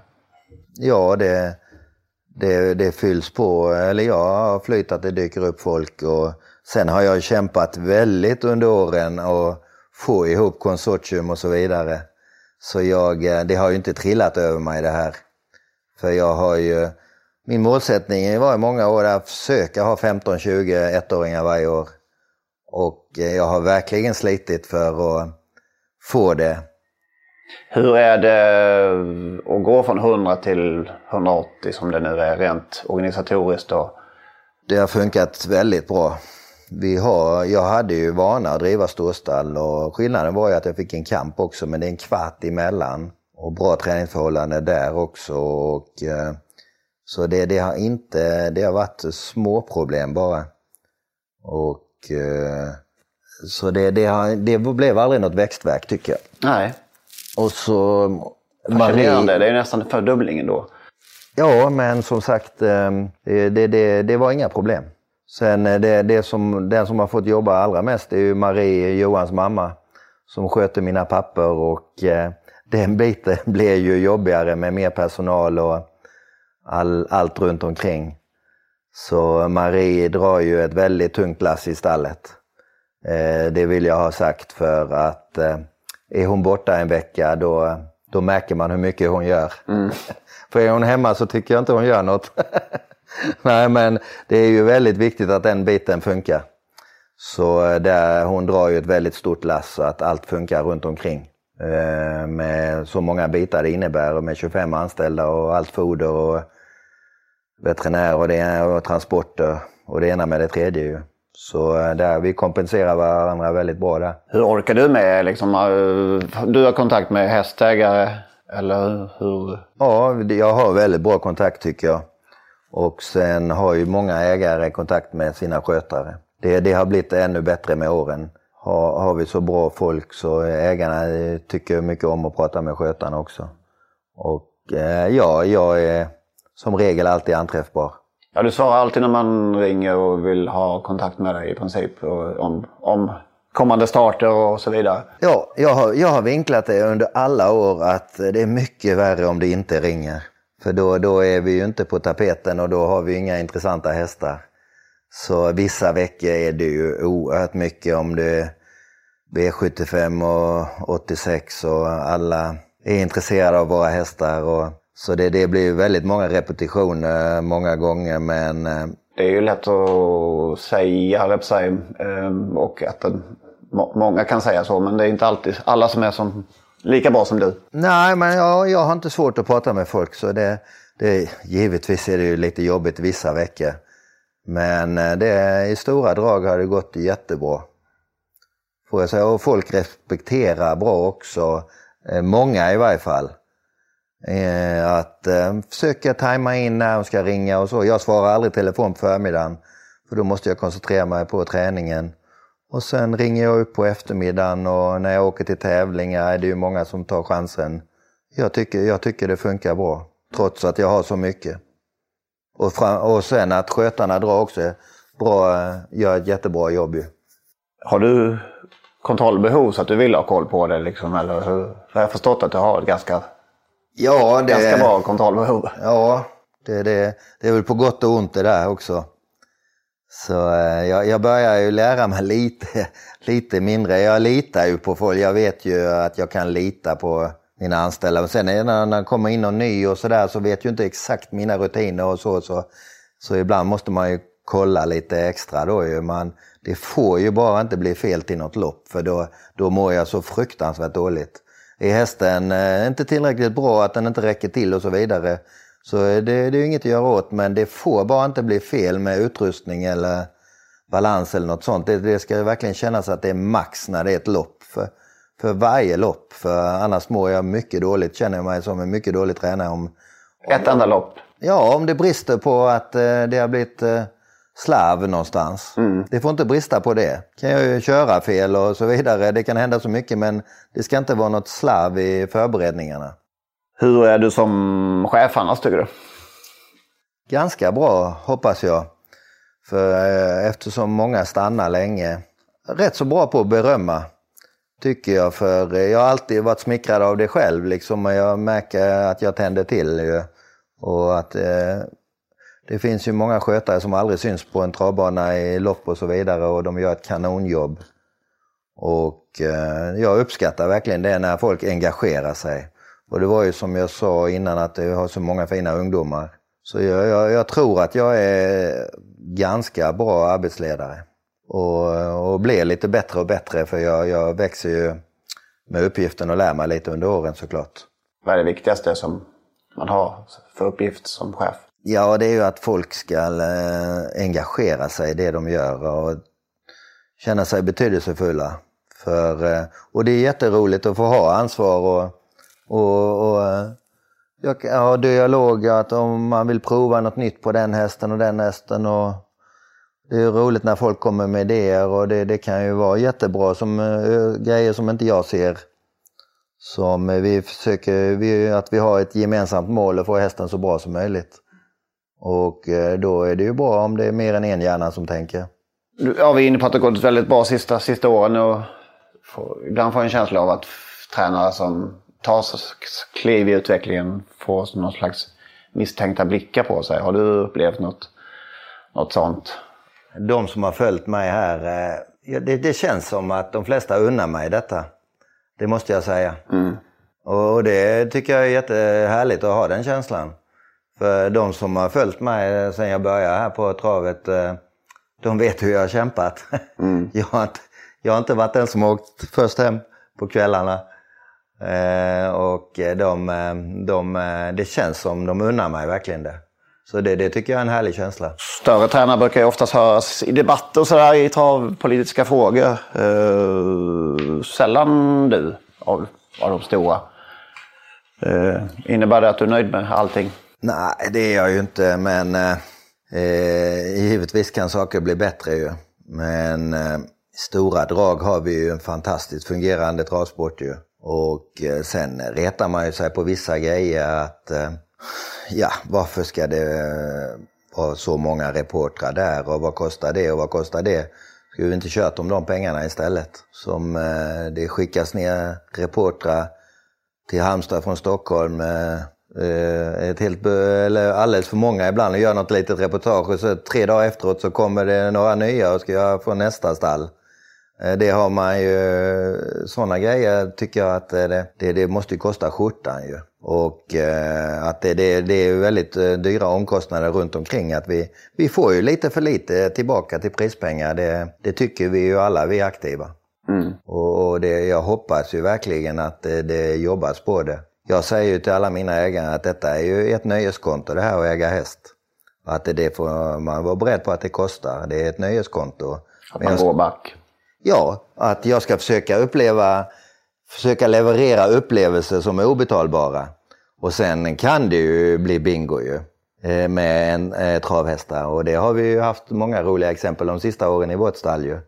Ja, det, det, det fylls på. Eller har flyt att det dyker upp folk. Och sen har jag kämpat väldigt under åren och få ihop konsortium och så vidare. Så jag, eh, det har ju inte trillat över mig det här. För jag har ju, min målsättning var i många år att försöka ha 15-20 ettåringar varje år. Och eh, jag har verkligen slitit för att få det. Hur är det att gå från 100 till 180 som det nu är rent organisatoriskt? Då? Det har funkat väldigt bra. Vi har, jag hade ju vana att driva storstall och skillnaden var ju att jag fick en kamp också men det är en kvart emellan. Och bra träningsförhållanden där också. Och, eh, så det, det, har inte, det har varit små problem bara. Och, eh, så det, det, har, det blev aldrig något växtverk tycker jag. Nej. Och så... Fascinerande, det är nästan fördubblingen då. Ja, men som sagt, eh, det, det, det var inga problem. Sen eh, det, det som, den som har fått jobba allra mest är ju Marie, Johans mamma, som sköter mina papper och eh, den biten blir ju jobbigare med mer personal och all, allt runt omkring. Så Marie drar ju ett väldigt tungt lass i stallet. Eh, det vill jag ha sagt för att eh, är hon borta en vecka då, då märker man hur mycket hon gör. Mm. för är hon hemma så tycker jag inte hon gör något. Nej, men det är ju väldigt viktigt att den biten funkar. Så eh, där, hon drar ju ett väldigt stort lass så att allt funkar runt omkring. Eh, med så många bitar det innebär och med 25 anställda och allt foder och veterinär och, det, och transporter och det ena med det tredje ju. Så eh, där, vi kompenserar varandra väldigt bra där. Hur orkar du med liksom, du har kontakt med hästägare eller hur? Ja, jag har väldigt bra kontakt tycker jag. Och sen har ju många ägare kontakt med sina skötare. Det, det har blivit ännu bättre med åren. Har, har vi så bra folk så ägarna tycker mycket om att prata med skötarna också. Och eh, ja, jag är som regel alltid anträffbar. Ja, du svarar alltid när man ringer och vill ha kontakt med dig i princip om, om kommande starter och så vidare. Ja, jag har, jag har vinklat det under alla år att det är mycket värre om det inte ringer. För då, då är vi ju inte på tapeten och då har vi inga intressanta hästar. Så vissa veckor är det ju oerhört mycket om det är V75 och 86 och alla är intresserade av våra hästar. Och, så det, det blir väldigt många repetitioner många gånger men... Eh, det är ju lätt att säga, säga eh, och att många kan säga så men det är inte alltid alla som är som lika bra som du? Nej, men jag, jag har inte svårt att prata med folk. så det, det, Givetvis är det ju lite jobbigt vissa veckor. Men eh, det, i stora drag har det gått jättebra. Får jag säga. Och folk respekterar bra också. Eh, många i varje fall. Eh, att försöka tajma in när de ska ringa och så. Jag svarar aldrig telefon på förmiddagen. För då måste jag koncentrera mig på träningen. Och sen ringer jag upp på eftermiddagen och när jag åker till tävlingar är det ju många som tar chansen. Jag tycker, jag tycker det funkar bra, trots att jag har så mycket. Och, fram, och sen att skötarna drar också bra, gör ett jättebra jobb ju. Har du kontrollbehov så att du vill ha koll på det? Liksom, eller hur? Jag har förstått att du har ett ganska, ja, det, ganska bra kontrollbehov. Ja, det, det, det är väl på gott och ont det där också. Så eh, jag, jag börjar ju lära mig lite, lite mindre. Jag litar ju på folk. Jag vet ju att jag kan lita på mina anställda. Men sen när det kommer in någon ny och sådär så vet ju inte exakt mina rutiner och så. Så, så ibland måste man ju kolla lite extra då ju. Man, det får ju bara inte bli fel till något lopp för då, då mår jag så fruktansvärt dåligt. Är hästen eh, inte tillräckligt bra, att den inte räcker till och så vidare så det, det är ju inget att göra åt men det får bara inte bli fel med utrustning eller balans eller något sånt. Det, det ska verkligen kännas att det är max när det är ett lopp. För, för varje lopp. För annars mår jag mycket dåligt, känner jag mig som en mycket dålig tränare. Om, om ett enda lopp? Ja, om det brister på att eh, det har blivit eh, slarv någonstans. Mm. Det får inte brista på det. kan jag ju köra fel och så vidare. Det kan hända så mycket men det ska inte vara något slarv i förberedningarna. Hur är du som chef annars tycker du? ganska bra hoppas jag. För eh, eftersom många stannar länge. Rätt så bra på att berömma. Tycker jag. För eh, jag har alltid varit smickrad av det själv. Liksom, och jag märker att jag tänder till. Ju. Och att eh, det finns ju många skötare som aldrig syns på en travbana i lopp och så vidare. Och de gör ett kanonjobb. Och eh, jag uppskattar verkligen det när folk engagerar sig. Och det var ju som jag sa innan att jag har så många fina ungdomar. Så jag, jag, jag tror att jag är ganska bra arbetsledare. Och, och blir lite bättre och bättre för jag, jag växer ju med uppgiften och lär mig lite under åren såklart. Vad är det viktigaste som man har för uppgift som chef? Ja, det är ju att folk ska eh, engagera sig i det de gör och känna sig betydelsefulla. För, eh, och det är jätteroligt att få ha ansvar och, och, och eh, jag, har dialog, att om man vill prova något nytt på den hästen och den hästen. Och det är roligt när folk kommer med idéer och det, det kan ju vara jättebra som eh, grejer som inte jag ser. Som eh, vi försöker, vi, att vi har ett gemensamt mål att få hästen så bra som möjligt. Och då är det ju bra om det är mer än en hjärna som tänker. Ja, vi är inne på att det gått väldigt bra sista, sista åren och får, ibland får jag en känsla av att tränare som tar kliv i utvecklingen får någon slags misstänkta blickar på sig. Har du upplevt något, något sånt? De som har följt mig här, eh, det, det känns som att de flesta unnar mig detta. Det måste jag säga. Mm. Och det tycker jag är jättehärligt att ha den känslan. För de som har följt mig sedan jag började här på travet, eh, de vet hur jag har kämpat. Mm. Jag, har inte, jag har inte varit den som har åkt först hem på kvällarna. Eh, och de, eh, de, eh, det känns som de unnar mig verkligen det. Så det, det tycker jag är en härlig känsla. Större tränare brukar ju oftast höras i debatter och sådär i travpolitiska frågor. Eh, sällan du av, av de stora. Eh, innebär det att du är nöjd med allting? Nej, det är jag ju inte. Men eh, givetvis kan saker bli bättre ju. Men eh, stora drag har vi ju en fantastiskt fungerande travsport ju. Och eh, sen retar man ju sig på vissa grejer att eh, ja, varför ska det eh, vara så många reportrar där och vad kostar det och vad kostar det? Skulle vi inte kört om de pengarna istället? Som det skickas ner reportrar till Halmstad från Stockholm ett helt, eller alldeles för många ibland och gör något litet reportage och så tre dagar efteråt så kommer det några nya och ska göra från nästa stall. Eh, det har man ju, sådana grejer tycker jag att eh, det, det, det måste kosta skjortan ju. Och eh, att det, det, det är väldigt dyra omkostnader runt omkring. Att vi, vi får ju lite för lite tillbaka till prispengar. Det, det tycker vi ju alla, vi är aktiva. Mm. Och, och det, jag hoppas ju verkligen att det, det jobbas på det. Jag säger ju till alla mina ägare att detta är ju ett nöjeskonto det här att äga häst. Att det, det får man vara beredd på att det kostar. Det är ett nöjeskonto. Att man går back. Ja, att jag ska försöka uppleva, försöka leverera upplevelser som är obetalbara. Och sen kan det ju bli bingo ju eh, med en eh, travhästar och det har vi ju haft många roliga exempel de sista åren i vårt stall ju.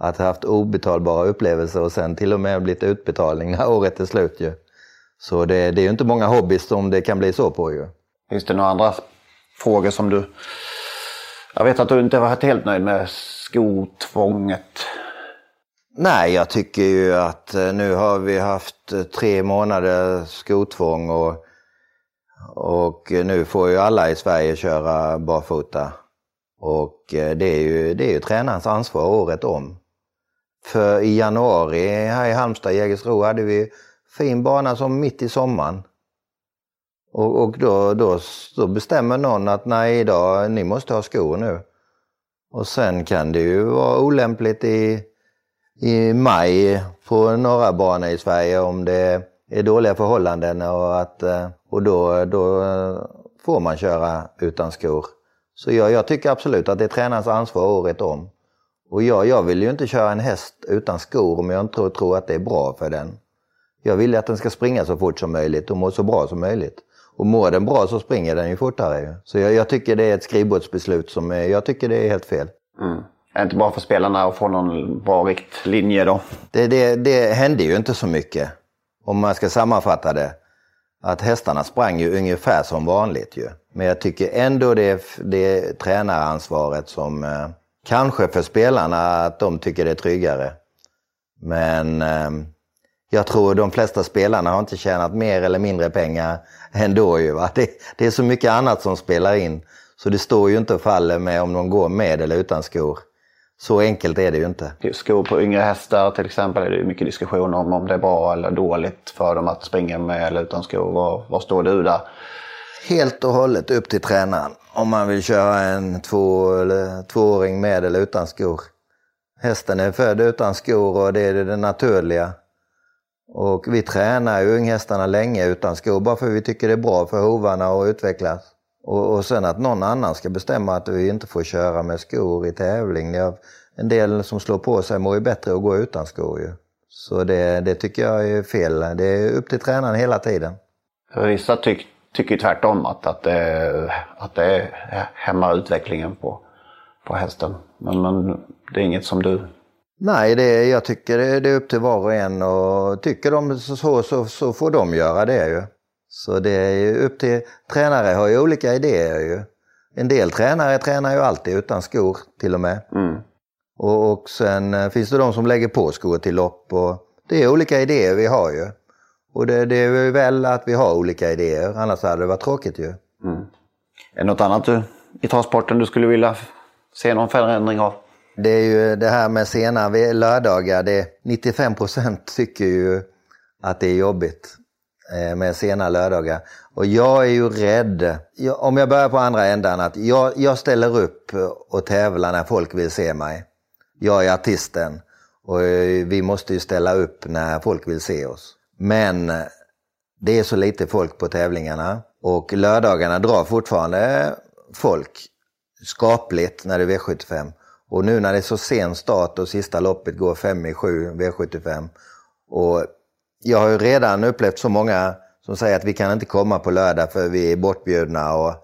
Att ha haft obetalbara upplevelser och sen till och med blivit utbetalning när året är slut ju. Så det, det är ju inte många hobbys som det kan bli så på ju. Finns det några andra frågor som du... Jag vet att du inte har varit helt nöjd med skotvånget Nej, jag tycker ju att eh, nu har vi haft eh, tre månader skotvång och, och eh, nu får ju alla i Sverige köra barfota. Och det är ju, det är ju tränarens ansvar året om. För i januari här i Halmstad, Jägersro, hade vi fin bana som mitt i sommaren. Och, och då, då, då bestämmer någon att nej idag, ni måste ha skor nu. Och sen kan det ju vara olämpligt i i maj på några banor i Sverige om det är dåliga förhållanden och, att, eh, och då, då eh, får man köra utan skor. Så jag, jag tycker absolut att det är tränarens ansvar året om. Och jag, jag vill ju inte köra en häst utan skor om jag inte tror, tror att det är bra för den. Jag vill ju att den ska springa så fort som möjligt och må så bra som möjligt. Och mår den bra så springer den ju fortare. Så jag, jag tycker det är ett skrivbordsbeslut som jag tycker det är helt fel. Mm. Inte bara för spelarna att få någon bra riktlinje då? Det, det, det hände ju inte så mycket. Om man ska sammanfatta det. Att hästarna sprang ju ungefär som vanligt ju. Men jag tycker ändå det är, det är tränaransvaret som eh, kanske för spelarna att de tycker det är tryggare. Men eh, jag tror de flesta spelarna har inte tjänat mer eller mindre pengar ändå. Ju, va? Det, det är så mycket annat som spelar in. Så det står ju inte och faller med om de går med eller utan skor. Så enkelt är det ju inte. Skor på yngre hästar till exempel är det mycket diskussion om om det är bra eller dåligt för dem att springa med eller utan skor. Var, var står du där? Helt och hållet upp till tränaren om man vill köra en två, eller, tvååring med eller utan skor. Hästen är född utan skor och det är det naturliga. Och vi tränar ju unghästarna länge utan skor bara för vi tycker det är bra för hovarna att utvecklas. Och, och sen att någon annan ska bestämma att vi inte får köra med skor i tävling. Jag, en del som slår på sig mår ju bättre att gå utan skor ju. Så det, det tycker jag är fel. Det är upp till tränaren hela tiden. Vissa tyck, tycker tvärtom att, att, det, att det hämmar utvecklingen på, på hästen. Men, men det är inget som du Nej, det, jag tycker det, det är upp till var och en och tycker de så, så, så får de göra det ju. Så det är ju upp till, tränare har ju olika idéer ju. En del tränare tränar ju alltid utan skor till och med. Mm. Och, och sen eh, finns det de som lägger på skor till lopp och det är olika idéer vi har ju. Och det, det är väl att vi har olika idéer, annars hade det varit tråkigt ju. Mm. Är det något annat du, i travsporten du skulle vilja se någon förändring av? Det är ju det här med sena lördagar. Det, 95 procent tycker ju att det är jobbigt Eh, med sena lördagar. Och jag är ju rädd, om jag börjar på andra ändan, att jag, jag ställer upp och tävlar när folk vill se mig. Jag är artisten och eh, vi måste ju ställa upp när folk vill se oss. Men eh, det är så lite folk på tävlingarna och lördagarna drar fortfarande folk skapligt när det är V75. Och nu när det är så sen start och sista loppet går 5 i 7 V75. Och jag har ju redan upplevt så många som säger att vi kan inte komma på lördag för vi är bortbjudna och,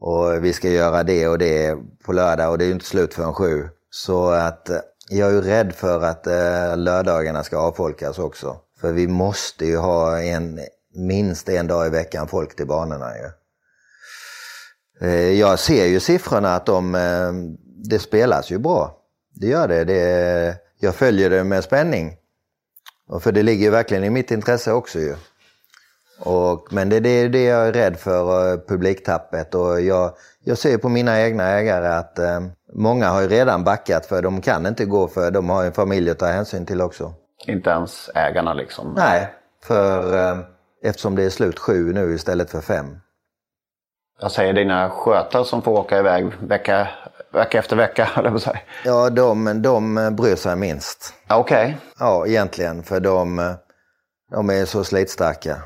och vi ska göra det och det på lördag och det är ju inte slut förrän sju. Så att eh, jag är ju rädd för att eh, lördagarna ska avfolkas också. För vi måste ju ha en, minst en dag i veckan folk till banorna ju. Eh, jag ser ju siffrorna att de eh, det spelas ju bra. Det gör det. det jag följer det med spänning. Och för det ligger ju verkligen i mitt intresse också ju. Och, men det är det, det jag är rädd för, uh, publiktappet. Och jag, jag ser på mina egna ägare att uh, många har ju redan backat för de kan inte gå för de har en familj att ta hänsyn till också. Inte ens ägarna liksom? Nej, för uh, eftersom det är slut sju nu istället för fem. Jag säger dina skötare som får åka iväg vecka vecka efter vecka, eller på säga. Ja, de, de bryr sig minst. Okej. Okay. Ja, egentligen, för de, de är så slitstarka.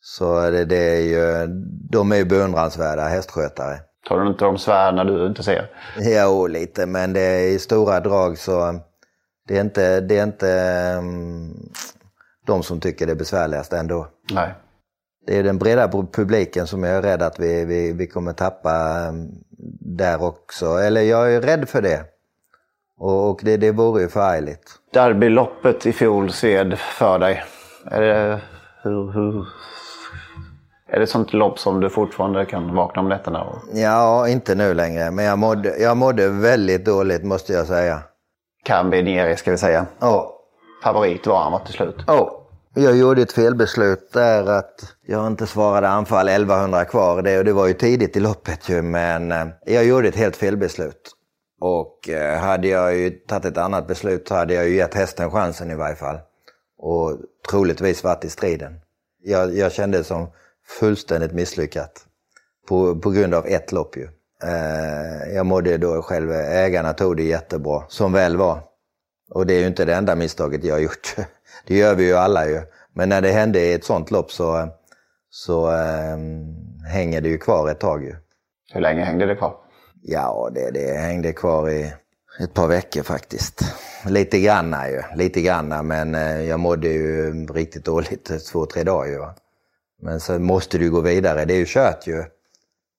Så det, det är ju, de är ju beundransvärda hästskötare. Tar du inte de svär när du inte ser? Jo, lite, men det är i stora drag så det är inte, det är inte um, de som tycker det är besvärligast ändå. Nej. Det är den breda publiken som jag är rädd att vi, vi, vi kommer tappa um, där också. Eller jag är rädd för det. Och det, det vore ju förargligt. Derbyloppet i fjol sved för dig. Är det, hur, hur, är det sånt lopp som du fortfarande kan vakna om nätterna? Ja, inte nu längre. Men jag mådde, jag mådde väldigt dåligt måste jag säga. Cambinieri ska vi säga. Ja. Favorit var han var till slut. Ja. Jag gjorde ett felbeslut där att jag inte svarade anfall 1100 kvar. Det, och det var ju tidigt i loppet ju, men eh, jag gjorde ett helt felbeslut. Och eh, hade jag ju tagit ett annat beslut så hade jag ju gett hästen chansen i varje fall. Och troligtvis varit i striden. Jag, jag kände det som fullständigt misslyckat. På, på grund av ett lopp ju. Eh, jag mådde då själv, ägarna tog det jättebra, som väl var. Och det är ju inte det enda misstaget jag har gjort. Det gör vi ju alla ju. Men när det hände i ett sånt lopp så, så äh, hänger det ju kvar ett tag ju. Hur länge hängde det kvar? Ja, det, det hängde kvar i ett par veckor faktiskt. Lite granna ju, lite granna men äh, jag mådde ju riktigt dåligt två, tre dagar ju. Va? Men så måste du gå vidare, det är ju kört ju.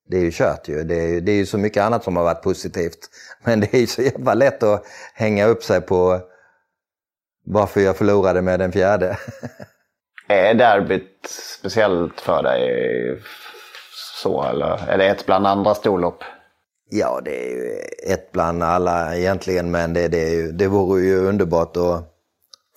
Det är ju kört ju. Det är, det är ju så mycket annat som har varit positivt. Men det är ju så jävla lätt att hänga upp sig på varför jag förlorade med den fjärde. är derbyt speciellt för dig så eller är det ett bland andra storlopp? Ja, det är ju ett bland alla egentligen, men det, det, är ju, det vore ju underbart att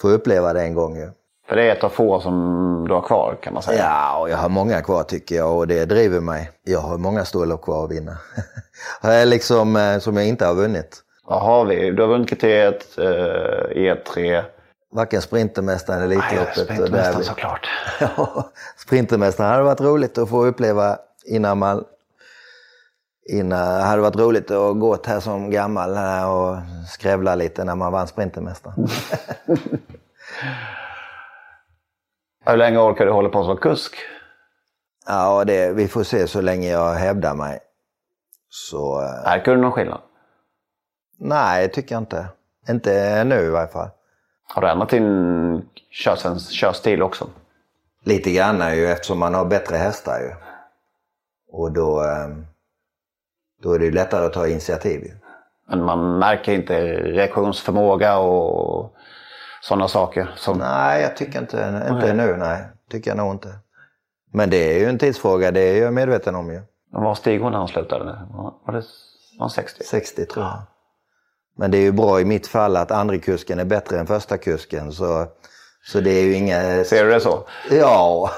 få uppleva det en gång. Ju. För det är ett av få som du har kvar kan man säga. Ja, och jag har många kvar tycker jag och det driver mig. Jag har många storlopp kvar att vinna. liksom, eh, som jag inte har vunnit. Vad har vi? Du har vunnit kriteriet, eh, E3. Varken Sprintermästaren eller Elitloppet. Sprintermästaren såklart. ja, Sprintermästaren hade varit roligt att få uppleva innan man... Innan, det hade varit roligt att gå här som gammal och skrävla lite när man vann Sprintermästaren. Hur länge orkar du hålla på som kusk? Ja, det, vi får se så länge jag hävdar mig. Så... eh, Märker du någon skillnad? Nej, tycker jag inte. Inte nu i varje fall. Har du ändrat din körstil också? Lite grann ju eftersom man har bättre hästar ju. Och då, eh, då är det ju lättare att ta initiativ ju. Men man märker inte reaktionsförmåga och sådana saker? Som... Nej, jag tycker inte, inte nu. Nej, tycker jag nog inte. Men det är ju en tidsfråga, det är jag medveten om ju. Var Stig hon när han slutade? Var det var han 60? 60 tror jag. Men det är ju bra i mitt fall att andra kusken är bättre än första kusken. Så, så det är ju inga... Ser du det så? Ja,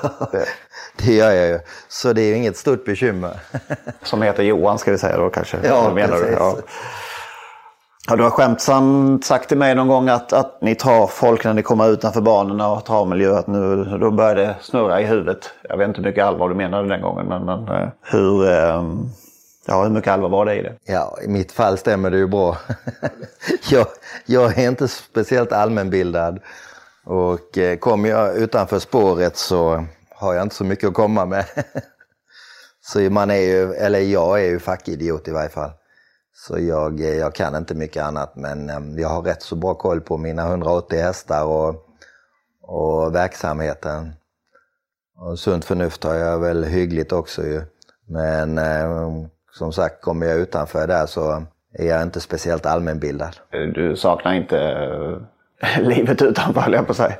det gör jag ju. Så det är ju inget stort bekymmer. Som heter Johan ska vi säga då kanske? Ja, menar du? precis. Ja. Ja, du har skämtsamt sagt till mig någon gång att, att ni tar folk när ni kommer utanför banorna och travmiljö. Att nu, då börjar det snurra i huvudet. Jag vet inte hur mycket allvar du menade den gången. Men, men eh, hur, eh, ja, hur mycket allvar var det i det? Ja, i mitt fall stämmer det ju bra. jag, jag är inte speciellt allmänbildad. Och eh, kommer jag utanför spåret så har jag inte så mycket att komma med. så man är ju, eller jag är ju fackidiot i varje fall. Så jag, eh, jag kan inte mycket annat men eh, jag har rätt så bra koll på mina 180 hästar och, och verksamheten. Och sunt förnuft har jag väl hyggligt också ju. Men eh, som sagt, kommer jag utanför där så är jag inte speciellt allmänbildad. Du saknar inte eh, livet utanför höll jag på att säga.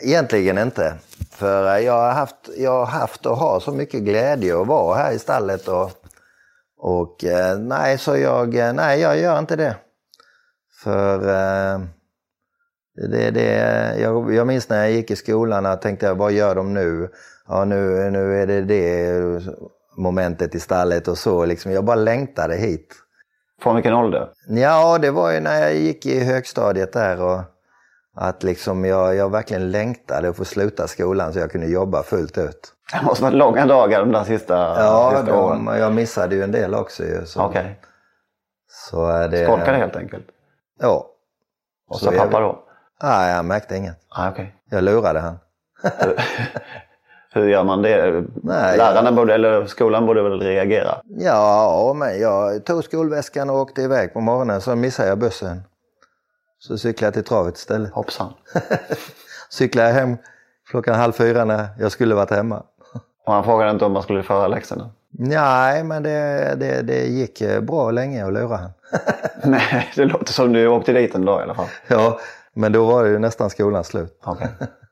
Egentligen inte. För jag har haft, jag har haft och har så mycket glädje att vara här i stallet. Och, och eh, nej, så jag, eh, nej, jag gör inte det. För det, det, jag, jag minns när jag gick i skolan och tänkte, vad gör de nu? Ja, nu, nu är det det momentet i stallet och så. Liksom, jag bara längtade hit. Från vilken ålder? Ja, det var ju när jag gick i högstadiet där. Och att liksom jag, jag verkligen längtade att få sluta skolan så jag kunde jobba fullt ut. Det måste varit långa dagar de där sista, Ja, sista åren. de, jag missade ju en del också ju. Så, Okej. så det... Skolkade helt enkelt? Ja. Och Så så jag- pappa då? Nej, jag märkte inget. Ah, okej. Jag lurade han. Hur gör man det? Nej, Lärarna borde, eller skolan borde väl reagera? Ja, men jag tog skolväskan och åkte iväg på morgonen. Så missade jag bussen. Så cyklade jag till travet istället. Hoppsan. cyklade jag hem klockan halv fyra när jag skulle varit hemma. Och han frågade inte om man skulle föra läxorna? Nej, men det, det, det gick eh, bra länge att lura han. Nej, det låter som du åkte dit en dag i alla fall. Ja, men då var det ju nästan skolan slut. Okej.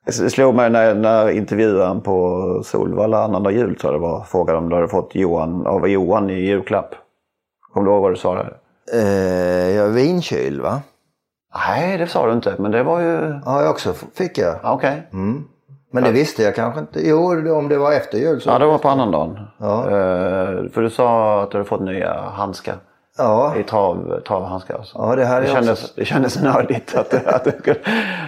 Det slog mig när, när intervjuaren på Solvalla annandag jul tror jag det var, frågade om du hade fått Johan, av Johan i julklapp. Kommer du ihåg vad du svarade? Eh, jag vinkyl va? Nej, det sa du inte, men det var ju... Ja, jag också fick jag. Ja, Okej. Mm. Men det visste jag kanske inte. Jo, om det var efter jul så. Ja, det var på annandagen. Ja. Eh, för du sa att du hade fått nya handskar. Ja, I trav, travhandskar. Alltså. Ja, det hade det, kändes, också. det kändes nördigt. Att, att du kunde...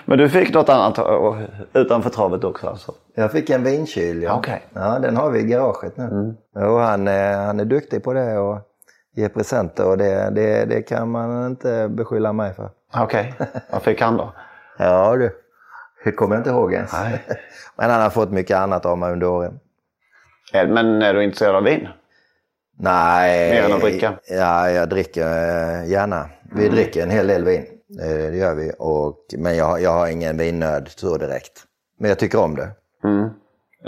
Men du fick något annat och- utanför travet också alltså? jag fick en vinkyl. Ja. Okej. ja, den har vi i garaget nu. Jo, han, är, han är duktig på det och ger presenter och det, det, det kan man inte beskylla mig för. Okej, vad fick han då? Ja du, det kommer jag inte ihåg ens. Nej. Men han har fått mycket annat av mig under åren. Men är du intresserad av vin? Nej. Mer än att dricka? Ja, jag dricker eh, gärna. Vi dricker en hel del vin. Eh, Det gör vi. Och, men jag, har- jag har ingen vinnöd så direkt. Men jag tycker om det. Mm.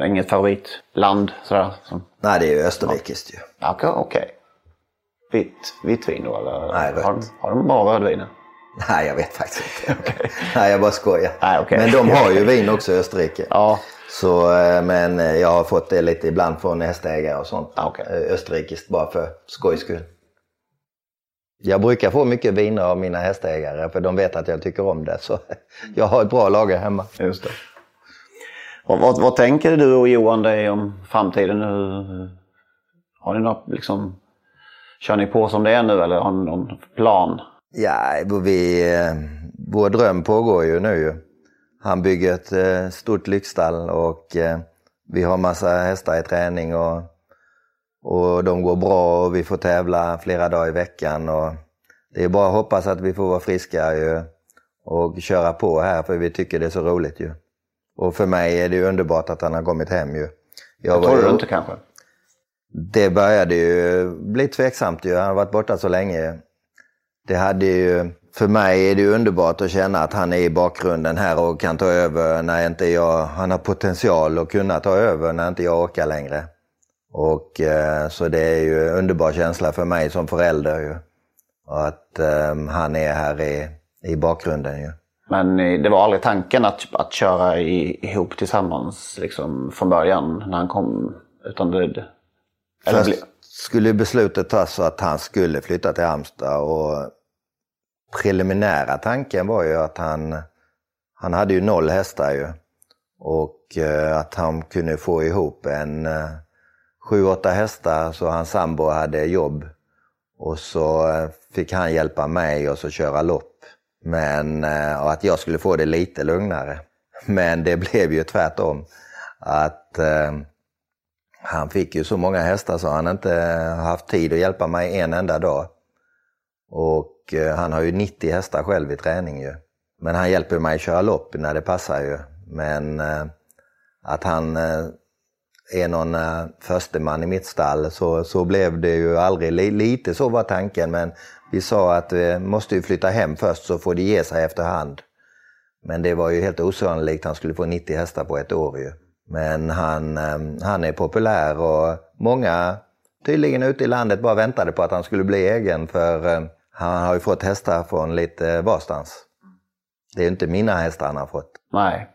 Inget favoritland sådär? Som... Nej, det är ju österrikiskt ju. Ja, Okej. okej. Vitt, vitt vin då eller? Nej, rött. Har, de- har de bara rödviner? Nej, jag vet faktiskt inte. Nej, jag bara skojar. Nej, okej. Men de har ju vin också i Österrike. Ja. Så, eh, men jag har fått det lite ibland från hästägare och sånt. Ah, okay. Eh, österrikiskt bara för skojs skull. Jag brukar få mycket viner av mina hästägare för de vet att jag tycker om det. Så jag har ett bra lager hemma. Just det. Och vad, vad tänker du och Johan dig om framtiden nu? Har ni något liksom... Kör ni på som det är nu eller har ni någon plan? Ja, vi, eh, vår dröm pågår ju nu. Han bygger ett eh, stort lyxstall och eh, vi har massa hästar i träning och, och de går bra och vi får tävla flera dagar i veckan. Och det är bara att hoppas att vi får vara friska ju, och köra på här för vi tycker det är så roligt ju. Och för mig är det underbart att han har kommit hem ju. Jag det tror du inte kanske? Det började ju bli tveksamt ju. Han har varit borta så länge. Det hade ju, för mig är det underbart att känna att han är i bakgrunden här och kan ta över när inte jag, han har potential att kunna ta över när inte jag orkar längre. Och eh, så det är ju en underbar känsla för mig som förälder ju. Att eh, han är här i, i bakgrunden ju. Men det var aldrig tanken att, att köra i, ihop tillsammans liksom, från början när han kom? Utan det, Först skulle beslutet tas så att han skulle flytta till Halmstad och preliminära tanken var ju att han, han hade ju noll hästar ju. Och eh, att han kunde få ihop en eh, sju, åtta hästar så hans sambo hade jobb. Och så eh, fick han hjälpa mig och så köra lopp. Men eh, och att jag skulle få det lite lugnare. Men det blev ju tvärtom. Att han fick ju så många hästar så han inte haft tid att hjälpa mig en enda dag. Och Eh, han har ju 90 hästar själv i träning ju. Men han hjälper mig köra lopp när det passar ju. Men eh, att han eh, är någon försteman i mitt stall så, så blev det ju aldrig. Lite så var tanken men vi sa att vi måste ju flytta hem först så får det ge sig efterhand. Men det var ju helt osannolikt han skulle få 90 hästar på ett år ju. Men han, han är populär och många tydligen ute i landet bara väntade på att han skulle bli egen för han har ju fått hästar från lite varstans. Det är inte mina hästar han har fått. Nej.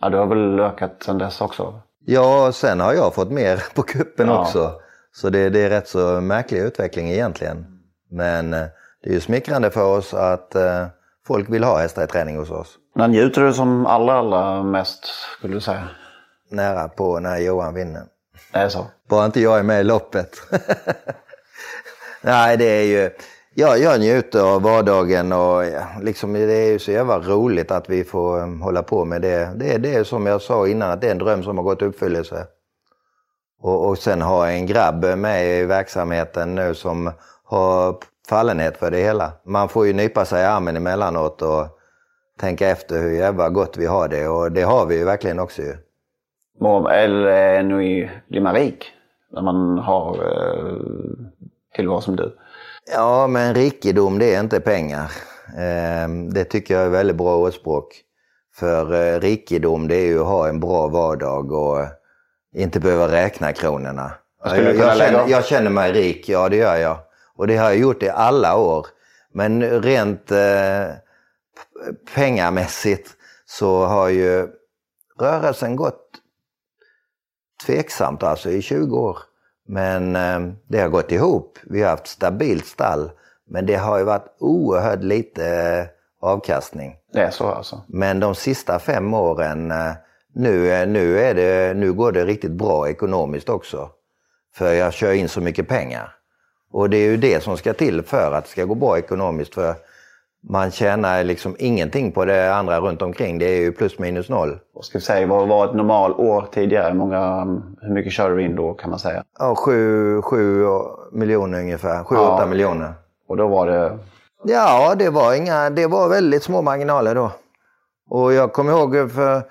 Ja, du har väl ökat sen dess också? Ja, sen har jag fått mer på kuppen ja. också. Så det, det, är rätt så märklig utveckling egentligen. Men eh, det är ju smickrande för oss att uh, folk vill ha hästar i träning hos oss. När njuter du som allra, allra mest, skulle du säga? nära på när Johan vinner. Det är så? Bara inte jag är med i loppet. Nej, det är ju... Ja, jag njuter av vardagen och liksom, det är ju så jävla roligt att vi får um, hålla på med det. Det är det som jag sa innan, att det är en dröm som har gått i uppfyllelse. Och, och sen ha en grabb med i verksamheten nu som har fallenhet för det hela. Man får ju nypa sig i armen emellanåt och tänka efter hur jävla gott vi har det och det har vi ju verkligen också ju. Eller nu blir man rik när man har eh, tillvaro som du. Ja, men rikedom det är inte pengar. Ehm, det tycker jag är väldigt bra ordspråk. För eh, rikedom det är ju att ha en bra vardag och inte behöva räkna kronorna. Jag, jag, känner, jag, känner, mig rik, ja det gör jag. Och det har jag gjort i alla år. Men rent eh, pengamässigt så har ju rörelsen gått tveksamt alltså i 20 år. Men eh, det har gått ihop. Vi har haft stabilt stall. Men det har ju varit oerhört lite eh, avkastning. Det är så alltså? Men de sista fem åren, eh, nu, eh, nu, är det, nu går det riktigt bra ekonomiskt också. För jag kör in så mycket pengar. Och det är ju det som ska till för att det ska gå bra ekonomiskt. För man tjänar liksom ingenting på det andra runt omkring. Det är ju plus minus noll. Och ska vi säga, vad var ett normalår tidigare? Hur, många, hur mycket körde du in då kan man säga? Ja, sju, sju miljoner ungefär. Sju, ja, åtta miljoner. Och då var det? Ja, det var, inga, det var väldigt små marginaler då. Och jag kommer ihåg för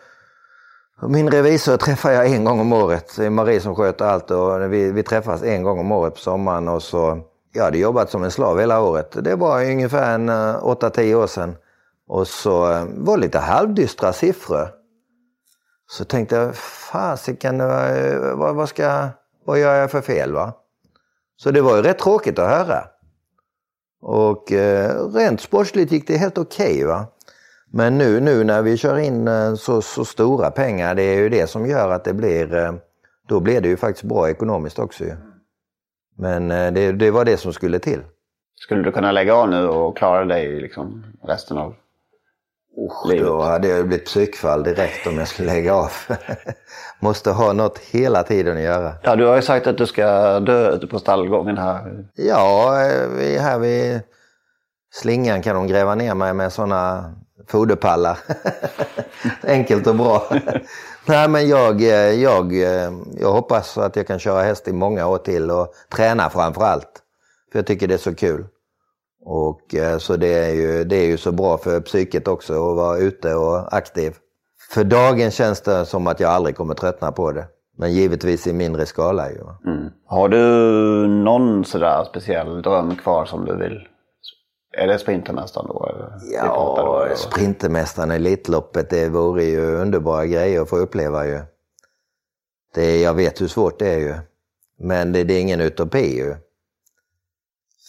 min revisor träffar jag en gång om året. Det är Marie som sköter allt och vi, vi träffas en gång om året på sommaren och så jag hade jobbat som en slav hela året. Det var ungefär en eh, 8-10 år sedan. Och så eh, var det lite halvdystra siffror. Så tänkte jag, fasiken, eh, vad, vad, ska, vad gör jag för fel va? Så det var ju rätt tråkigt att höra. Och eh, rent sportsligt gick det helt okej okay, va. Men nu, nu när vi kör in så, så stora pengar, det är ju det som gör att det blir, då blir det ju faktiskt bra ekonomiskt också ju. Men eh, det, det var det som skulle till. Skulle du kunna lägga av nu och klara dig liksom resten av livet? Då hade jag blivit psykfall direkt om jag skulle lägga av. Måste ha något hela tiden att göra. Ja, du har ju sagt att du ska dö ute på stallgången här. Ja, vi, här vid slingan kan de gräva ner mig med sådana foderpallar. Enkelt och bra. Nej, men jag, eh, jag, eh, jag hoppas att jag kan köra häst i många år till och träna framför allt. För jag tycker det är så kul. Och eh, så det är, ju, det är ju så bra för psyket också att vara ute och aktiv. För dagen känns det som att jag aldrig kommer tröttna på det. Men givetvis i mindre skala ju. Mm. Har du någon sådär speciell dröm kvar som du vill? Är det Sprintermästaren då? Ja, Sprintermästaren, Elitloppet, det vore ju underbara grejer att få uppleva ju. Det, jag vet hur svårt det är ju. Men det, det är ingen utopi ju.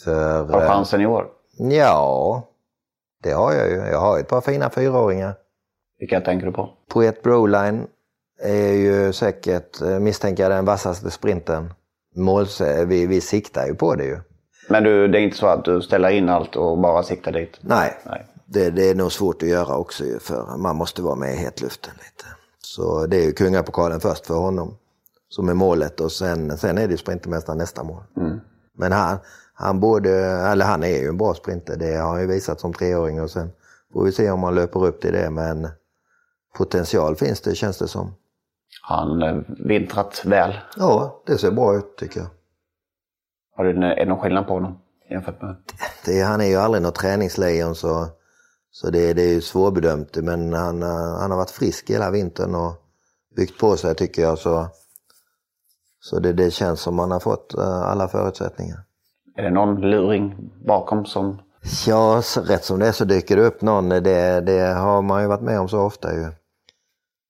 För, Har du chansen i år? Ja, det har jag ju. Jag har ett par fina fyraåringar. Vilka tänker du på? Poet Broline är ju säkert, eh, misstänker jag, den vassaste sprinten. Måls, vi, vi siktar ju på det ju. Men du, det är inte så att du ställer in allt och bara siktar dit? Nej, Nej. Det, det, är nog svårt att göra också för man måste vara med i hetluften lite. Så det är ju kungapokalen först för honom som är målet och sen, sen är det Sprintermästaren nästa mål. Mm. Men han, han, borde, eller han är ju en bra sprinter, det har han ju visat som treåring och sen får vi se om han löper upp till det men potential finns det känns det som. Han eh, vintrat väl? Ja, det ser bra ut tycker jag. Har du, är det någon skillnad på honom jämfört med? Det, han är ju aldrig något träningslejon så, så det, det är ju svårbedömt. Men han, han har varit frisk hela vintern och byggt på sig tycker jag. Så, så det, det känns som han har fått eh, alla förutsättningar. Är det någon luring bakom som... Ja, rätt som det är så dyker det upp någon. Det, det har man ju varit med om så ofta ju.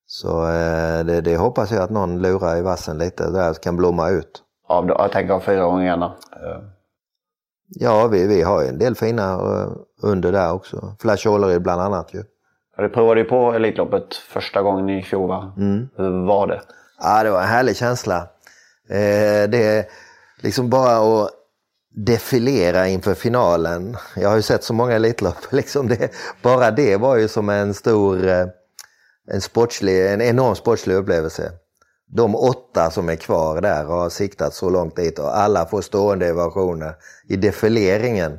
Så eh, det, det hoppas jag att någon lurar i vassen lite, där kan blomma ut av, jag tänker av fyraåringarna? Ja, vi, vi har ju en del fina uh, under där också. Flash Åleryd bland annat ju. Ja, du provade ju på Elitloppet första gången i fjol va? Mm. Hur var det? Ja, det var en härlig känsla. Eh, det är liksom bara att defilera inför finalen. Jag har ju sett så många Elitlopp. Liksom det, bara det var ju som en stor, eh, en, sportslig, en enorm sportslig upplevelse de åtta som är kvar där har siktat så långt dit och alla får stående ovationer i defileringen.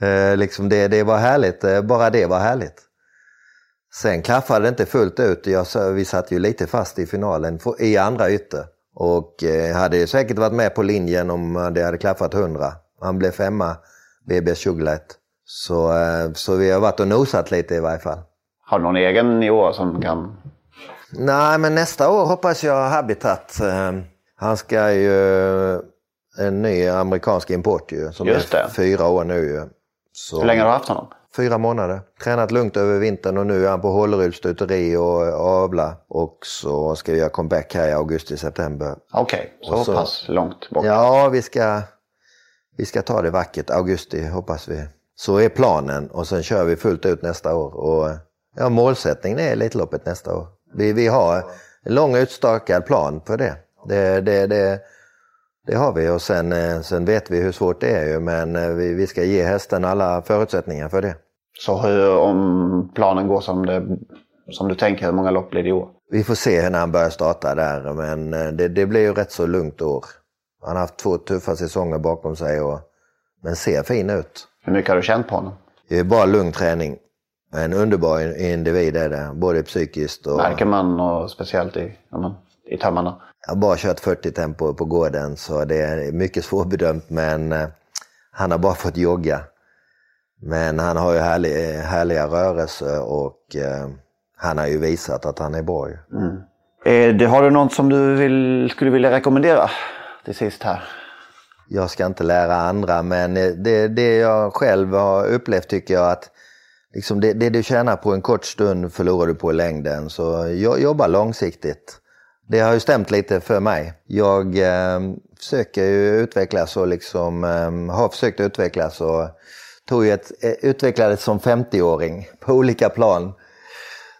Eh, liksom det, det var härligt, eh, bara det var härligt. Sen klaffade det inte fullt ut. Jag, vi satt ju lite fast i finalen i andra ytter. Och eh, hade säkert varit med på linjen om det hade klaffat hundra. Han blev femma, BB Sugarlight. Så, eh, så vi har varit och nosat lite i varje fall. Har du någon egen nivå som kan Nej, men nästa år hoppas jag Habitat. Ehm, han ska ju en ny amerikansk import ju. Som Just det. är fyra år nu ju. Så, Hur länge har du haft honom? Fyra månader. Tränat lugnt över vintern och nu är han på Hålleruds stuteri och avla. Och så ska vi göra comeback här i augusti-september. Okej, okay, så, så pass långt bort. Ja, vi ska, vi ska ta det vackert. Augusti hoppas vi. Så är planen och sen kör vi fullt ut nästa år. Och ja, målsättningen är Elitloppet nästa år. Vi, vi har en lång utstakad plan för det. Det, det, det, det har vi och sen, eh, sen vet vi hur svårt det är ju men eh, vi, vi ska ge hästen alla förutsättningar för det. Så hur, om planen går som, det, som du tänker, hur många lopp blir det i år? Vi får se när han börjar starta där men eh, det, det blir ju rätt så lugnt år. Han har haft två tuffa säsonger bakom sig och, men ser fin ut. Hur mycket har du känt på honom? Det är bara lugn träning. En underbar individ är det, både psykiskt och... Märker man och speciellt i, i tömmarna? Jag har bara kört 40 tempo på gården så det är mycket svårbedömt men eh, han har bara fått jogga. Men han har ju härlig, härliga rörelser och eh, han har ju visat att han är bra. Mm. Eh, det, har du något som du vill, skulle vilja rekommendera till sist här? Jag ska inte lära andra men det, det jag själv har upplevt tycker jag att liksom det, det, du tjänar på en kort stund förlorar du på i längden. Så jag jobbar långsiktigt. Det har ju stämt lite för mig. Jag eh, försöker ju utvecklas och liksom, eh, har försökt utvecklas och tog ju ett, eh, utvecklades som 50-åring på olika plan.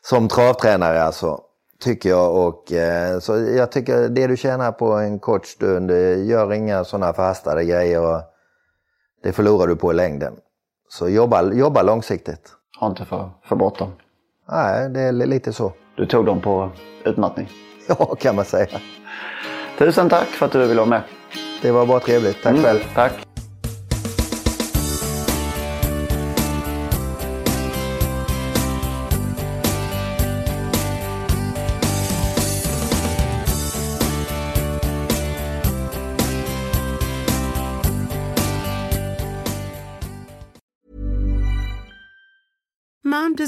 Som travtränare alltså, tycker jag. Och, eh, så jag tycker det du tjänar på en kort stund, eh, gör inga sådana förhastade grejer. Och det förlorar du på i längden. Så jobba, jobba långsiktigt. Har inte för, för bråttom. Nej, det är lite så. Du tog dem på utmattning. Ja, kan man säga. Tusen tack för att du ville vara med. Det var bara trevligt. Tack Mm, själv. Tack.